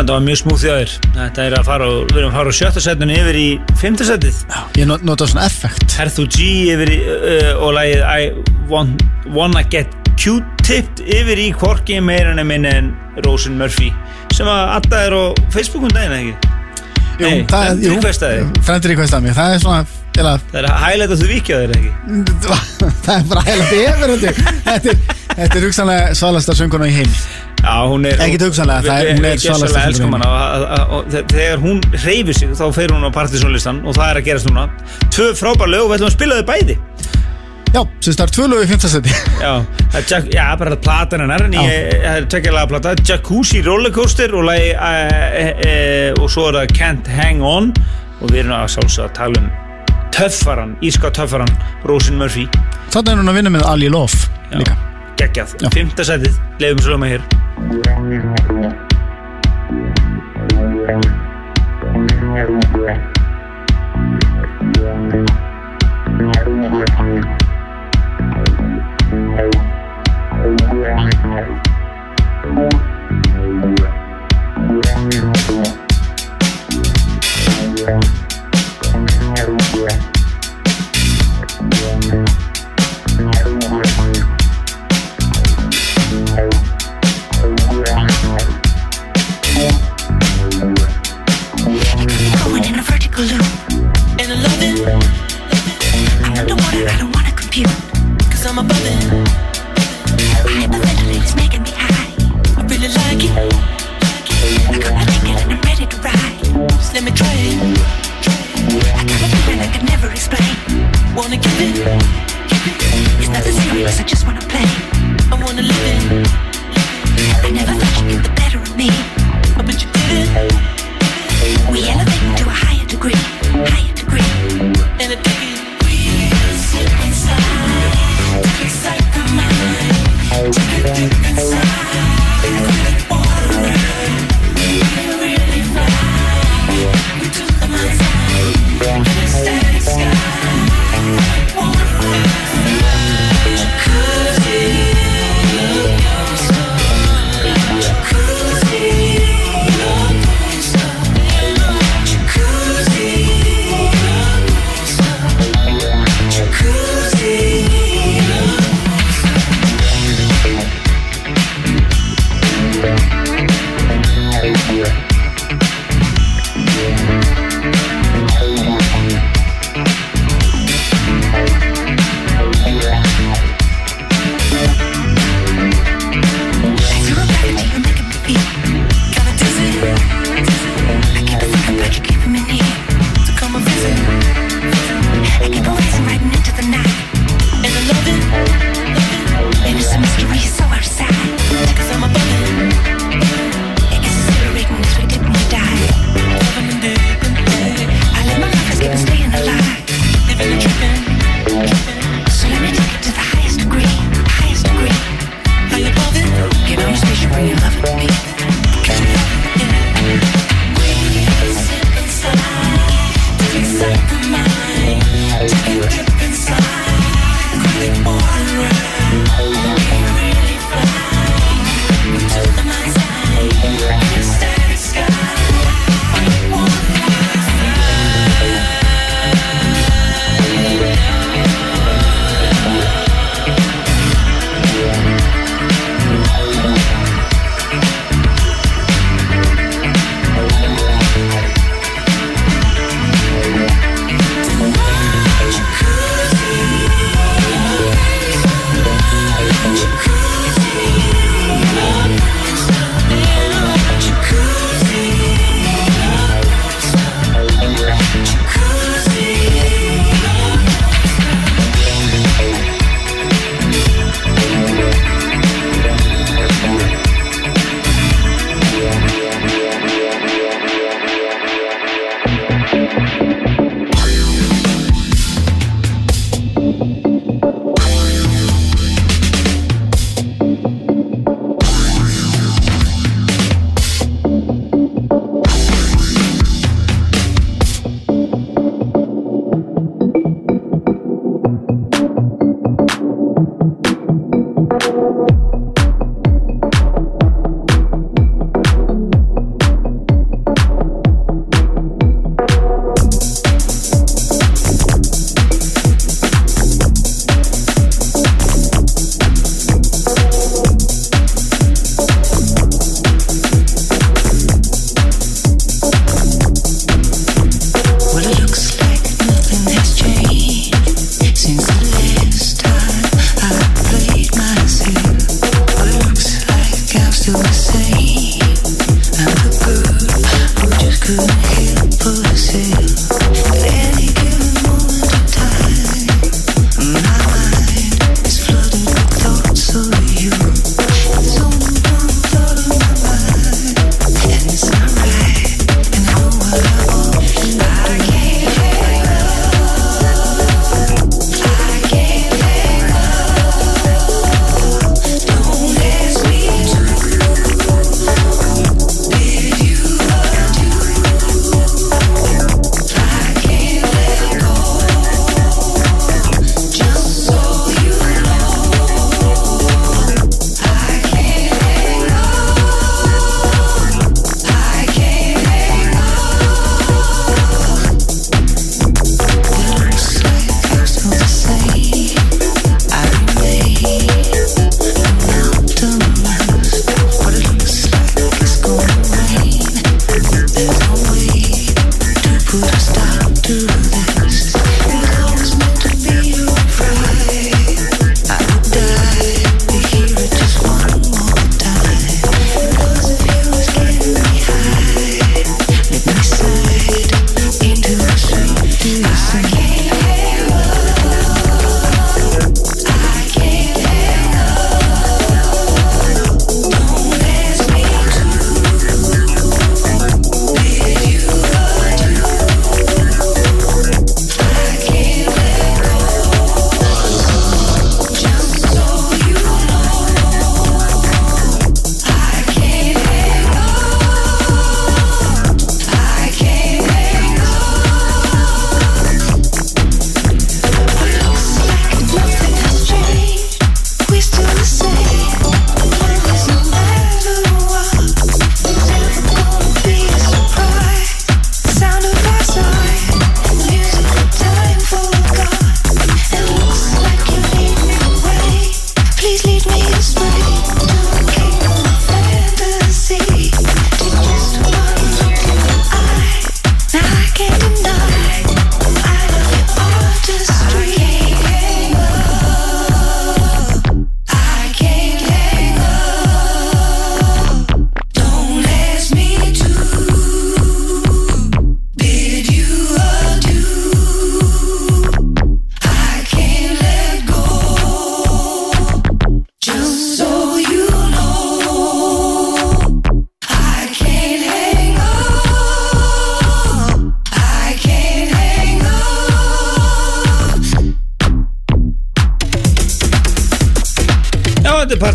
Þetta var mjög smúð þjóðir Þetta er að fara og við erum að fara á sjötta setinu yfir í fymta setið. Ég not- nota svona effekt. Herðu G yfir í uh, og lagið I want, Wanna Get Q-tipped yfir í Korki meira en minn en Rosin Murphy sem að alltaf er á Facebookum daginn ekki? Jú, Nei, það er- að að mig Það er svona eða, Það er að highlighta þú vikja þér ekki? Það er bara heila yfir þetta. Er, hugsanlega svalasta sönguna í heim Já, hún er Ekki hugsanlega, það er- hún er svalasta gjörsamlega elskum hana og- Þegar hún reyfir sig þá fer hún á partysónlistan og það er að gerast núna. Tvö frábær lög og við ætlum að spila þau bæði. Já, sem er tvö lög í fymtasæti Já, Jack, já bara platan hennar en ég, er tvekja laga plata. Jacuzzi Rollercoaster og, lagi, e, e, e, og svo er það Can't Hang On. Og við erum að sjálfsögða að tala um töffaran, íska töffaran Rosin Murphy, Þannig er hún að vinna með Ali Love Já. líka. geggjað. Fymta setið, leifum svo með hér Thank you.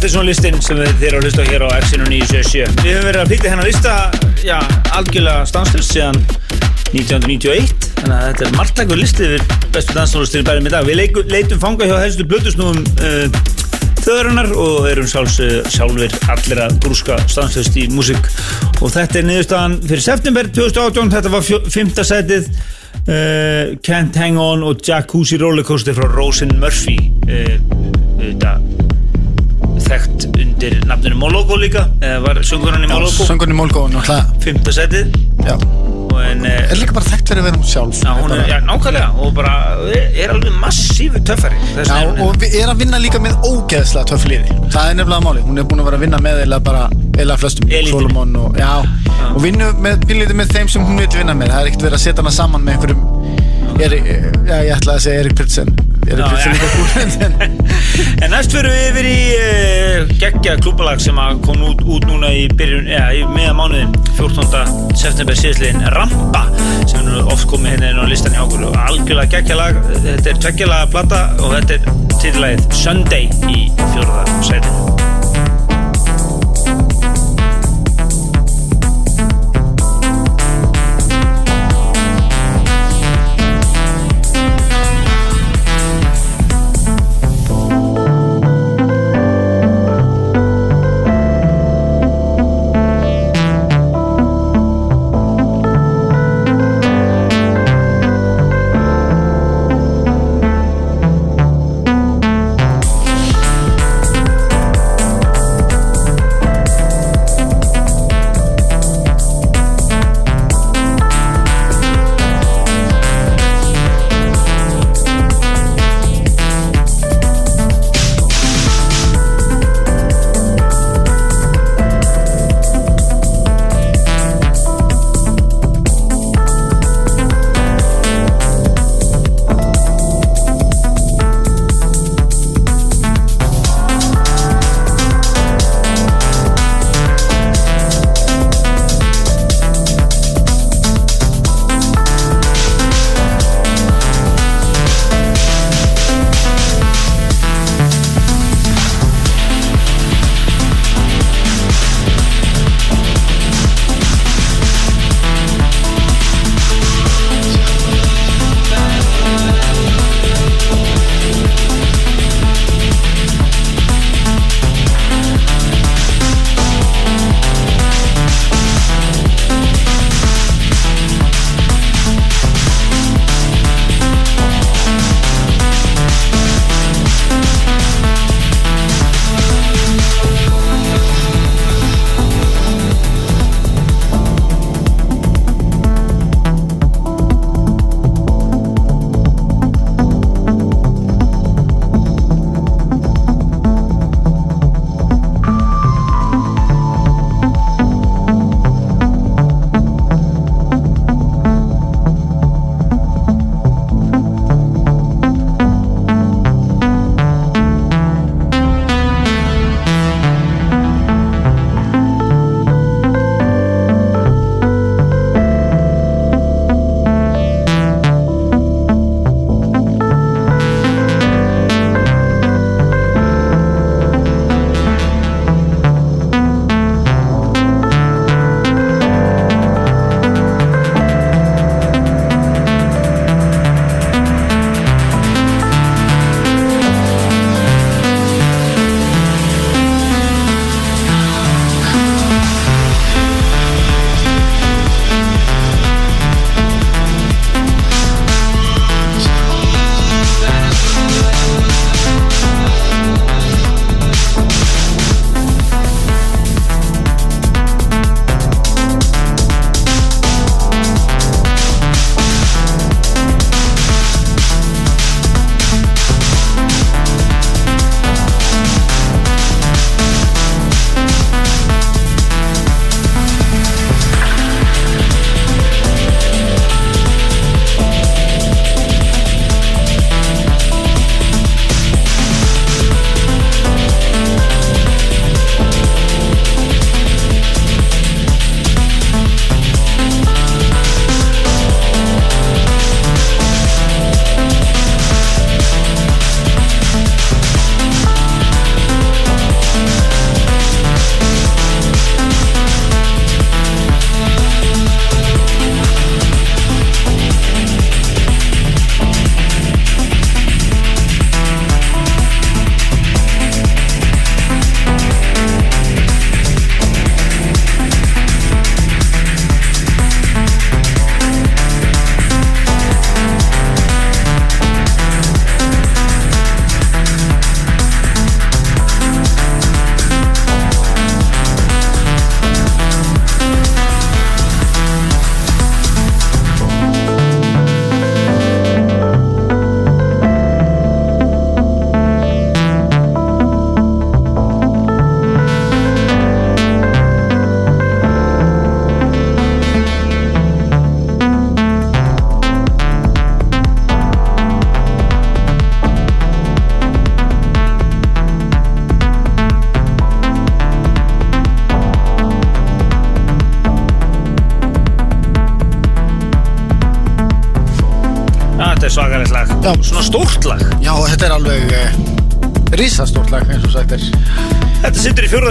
Þetta er partysónlistin sem við þeir eru að hlusta á hér á X-inu 977. Við höfum verið að flytja hennar lista, já, algjörlega stanslust síðan 1991, þannig að þetta er margtækur listi yfir bestu danstólustir í bærum í dag. Við leikum, leitum fanga hjá helstu blötusnúum uh, þöðrunar og erum sjálfs, sjálfur allir að brúska stanslust í músík og þetta er niðurstaðan fyrir september 2018, þetta var fjó, fymta setið uh, Can't Hang On og Jacuzzi Rollercoaster frá Rosin Murphy uh, Moloko líka var söngurinn í Moloko? Söngunni Mólgó náttúrulega. Fymta setið. Já. Og en eh, Er líka bara þekkt fyrir að vera hún sjálf. Já, hún er, já, nákvæmlega. Og bara er alveg massífu töffari Já, og erum að vinna líka með ógeðslega töff liði. Það er nefnilega máli, hún er búin að vera að vinna með eða bara, eða flestum. Solomon og, já, og vinnu með með þeim sem hún vil vinna með. Það er ekkert verið að setja hana saman með einhverjum Eri, Já, ég ætlaði að segja Erik Pritsen. Erik Já, já. líka búin en, En næst fyrir við yfir í uh, geggja klúbalag sem kom út, út núna í ja, í meða mánuðin 14. september síðastliðin Rampa sem er nú oft komið hérna inn á listan hjá okkur. Og algjörlega geggja lag. Þetta er tveggjalaga plata og þetta er titlægið Sunday í fjórða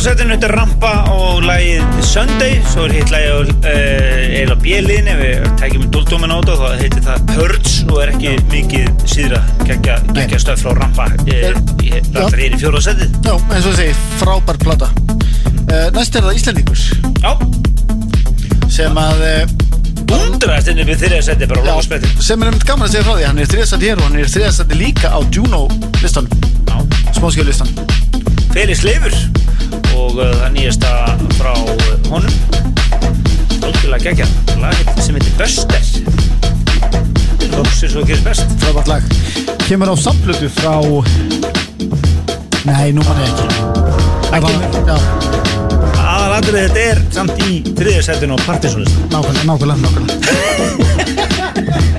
fjórðarsætinu, þetta er Rampa og lagið Sunday. Svo er hitt lagið á uh, bjeliðin Ef við tækjum dóldómin á þetta þá heitir það Purge og er ekki mikið síðra geggja stöð frá Rampa í, Þetta er í fjórðarsætið Já, eins og ég segi, frábær plata. Uh, Næst er það Íslendingur. Já, sem að uh, undrast inn við þriða sæti bara á sprettin sem er einmitt gaman að segja frá því hann er þriðastætti hér og hann er þriðastætti líka á Juno listan, smáskjölu listan Felix Leifur. og það nýjasta frá honum. Algjörlega geggja lag sem heitir Buster. Lóksir svo gerist best. Frábært lag. Kemur á samplötu frá nei, nú mann ég ekki. Aðalatrið þetta er samt í þriðja setinu á partysónlistan nákvæmlega, nákvæmlega, nákvæmlega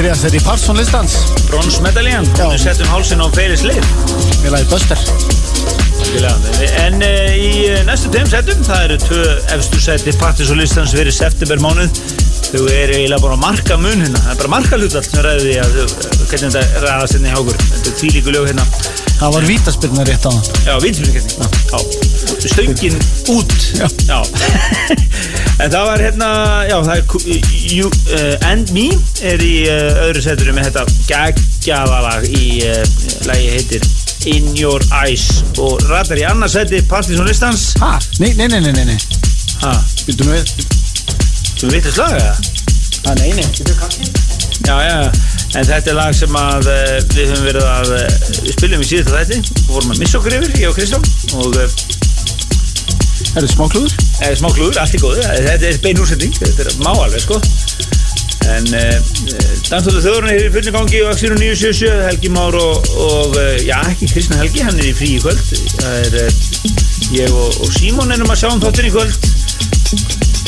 í þriðastætti Parsson listans. Bronsmedaljan, Já. við settum hálsin á Feiris Leif Við lagði Buster En uh, í næstu tveim settum það eru tvö efstu seti Partis og listans fyrir september mánuð þau eru eiginlega bara að marka mun hérna. Það er bara marka hlutall sem ræði því að þau, hvernig þetta ræðast hérna í hákur þetta er tvílíku lög hérna. Það var vítaspyrna rétt á hann Já, vindfyrirkenning Já, stöngin út. Já. En það var hérna Já, það er you, uh, And Me er í uh, öðru seturum með þetta geggjaðalag í uh, lagi heitir In Your Eyes og ratar í annars seti Partizón listans. Ha? Nei, nei, nei, nei, nei, nei. Ha, Býtum við. Þú veitir slaga það? Ha, nei, nei. Býtum við kannski Já, já, en þetta er lag sem að uh, við höfum verið að uh, við spilum í síðasta þætti. Og vorum að missa okkur yfir, ég og Kristján. Og uh, Er það smá klúður? Eh, smá klúður, allt í góðu, þetta er bein úrsending, þetta er má alveg sko. En uh, Dansdóttur þjóðurinn er í fullni gangi og Axir og 977, Helgi Már og, og já, ekki Kristján Helgi, hann er í frí í kvöld. Það er ég og, og Símon erum að sjá um þáttin í kvöld.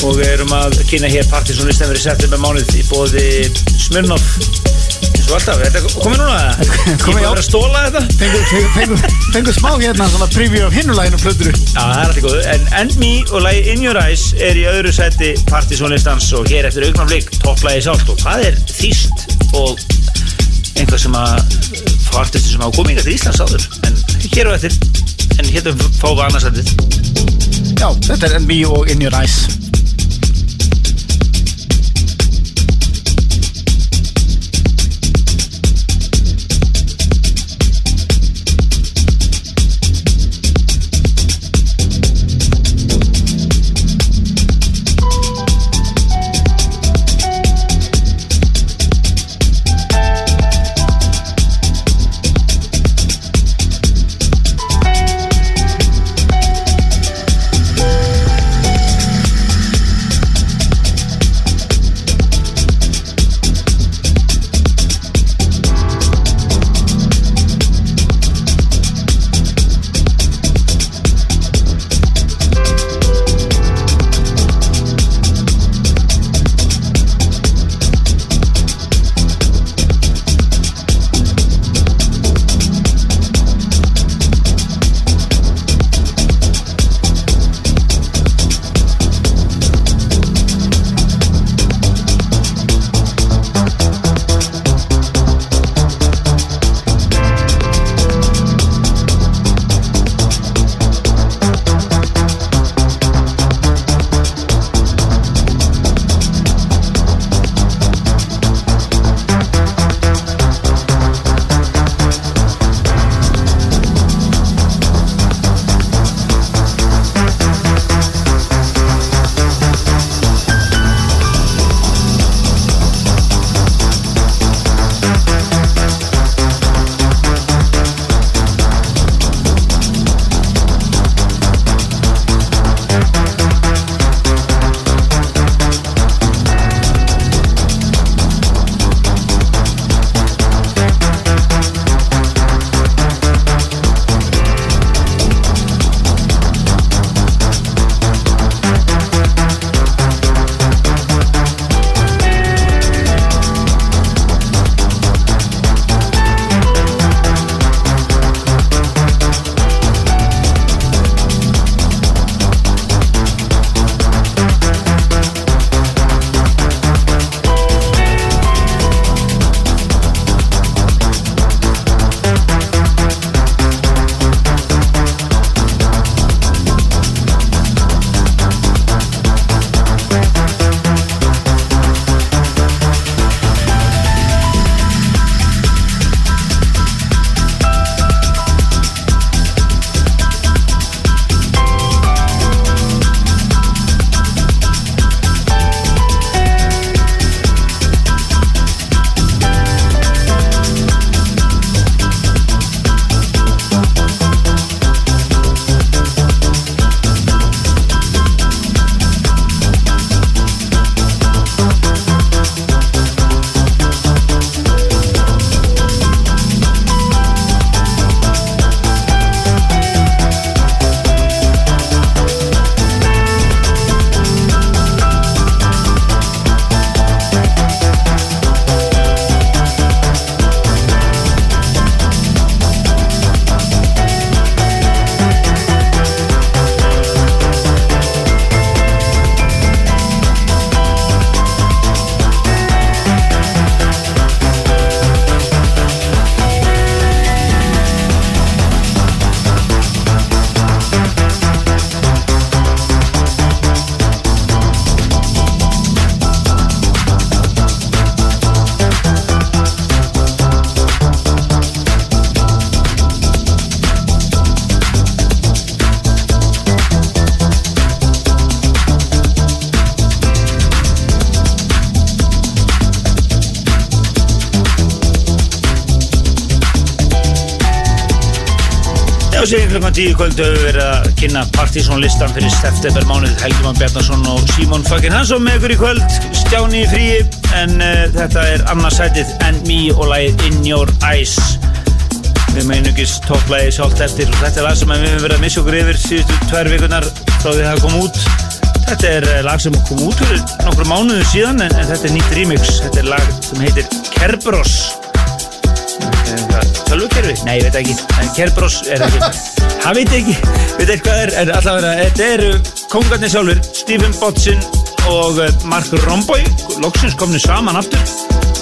Og við erum að kynna hér partysónlistan verið settir með mánuð í bóði Smirnoff og alltaf, þetta komið núna ég Komið, er já. bara að stóla þetta. Fengu, fengu, fengu, fengu smá hérna svona preview af hinnulæginu plöturu Já, það er alltaf góðu, en End Me og lagi In Your Eyes er í öðru seti partysónlistans og hér eftir augnaflik topplægi sált og það er þýst og einhvað sem að fá artisti sem komið hingað til Íslands áður? En hér og eftir en hérna fáum við annarsætið Já, þetta er NB og In Your Eyes síðan klukkan 10 í kvöld höfum við verið að kynna partysónlistan fyrir september mánuð Helgimann Bjarnason og Símon Fucking Hansson með ykkur í kvöld. Stjáni í fríi en uh, þetta er annarsætið And Me og lagið In Your Eyes. Við meinugis topplægi sjálft eftir. Og þetta er lag sem við höfum verið að missa okkur yfir síðustu tvær vikunar frá því það kom út. Þetta er eh, lag sem kom út fyrir nokkru mánuðu síðan en, en þetta er nýtt remix. Þetta er lag sem heitir Kerberos. Tölvukerfi? Nei, ég veit ekki. En Kerberos er ekki Það veit ekki, veit ekki hvað er En allavega, þetta eru kongarnir sjálfur Stephen Botsin og eh, Mark Romboy Loksins komni saman aftur.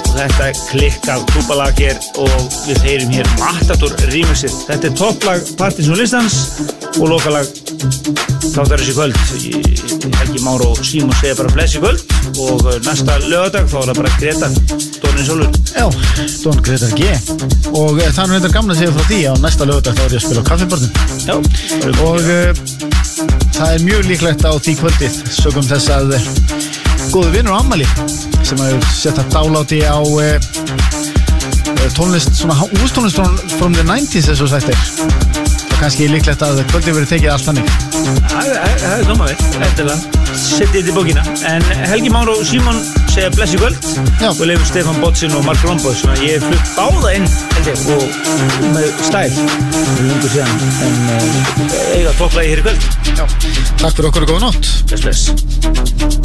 Og þetta klikkað klúbalag hér og við heyrim hér Matador remixið. Þetta er topplag Partinsson listans og lokalag þáttar þessi kvöld. Helgi Már og Símon segja bara bless í kvöld og eh, næsta lögadag þá er það bara Greta Dórin Sólur Já, Don Greta G. Og eh, það er þetta gamla segja frá því á næsta lögudag þá er ég að spila á kaffiborðin Já, Og uh, það er mjög líklegt á því kvöldið sögum þess að uh, góðu vinnur á ammali sem hefur sett að dáláti á uh, tónlist, svona hústónlist from, the 90s eins og sagt er. Og kannski líklegt að kvöldið verið tekið allt þannig. Það er vel, eftirlega Settið þetta í bókina. En Helgi Már og Símon segja bless í kvöld. Já. Og leifum Stefán Botsin og Mark Romboy Sem að ég hef flutt báða inn held ég, Og með stæl. Fyrir lungu síðan En uh, eiga topplagi hér í kvöld. Já. Takk fyrir okkur og góða nótt. Bless bless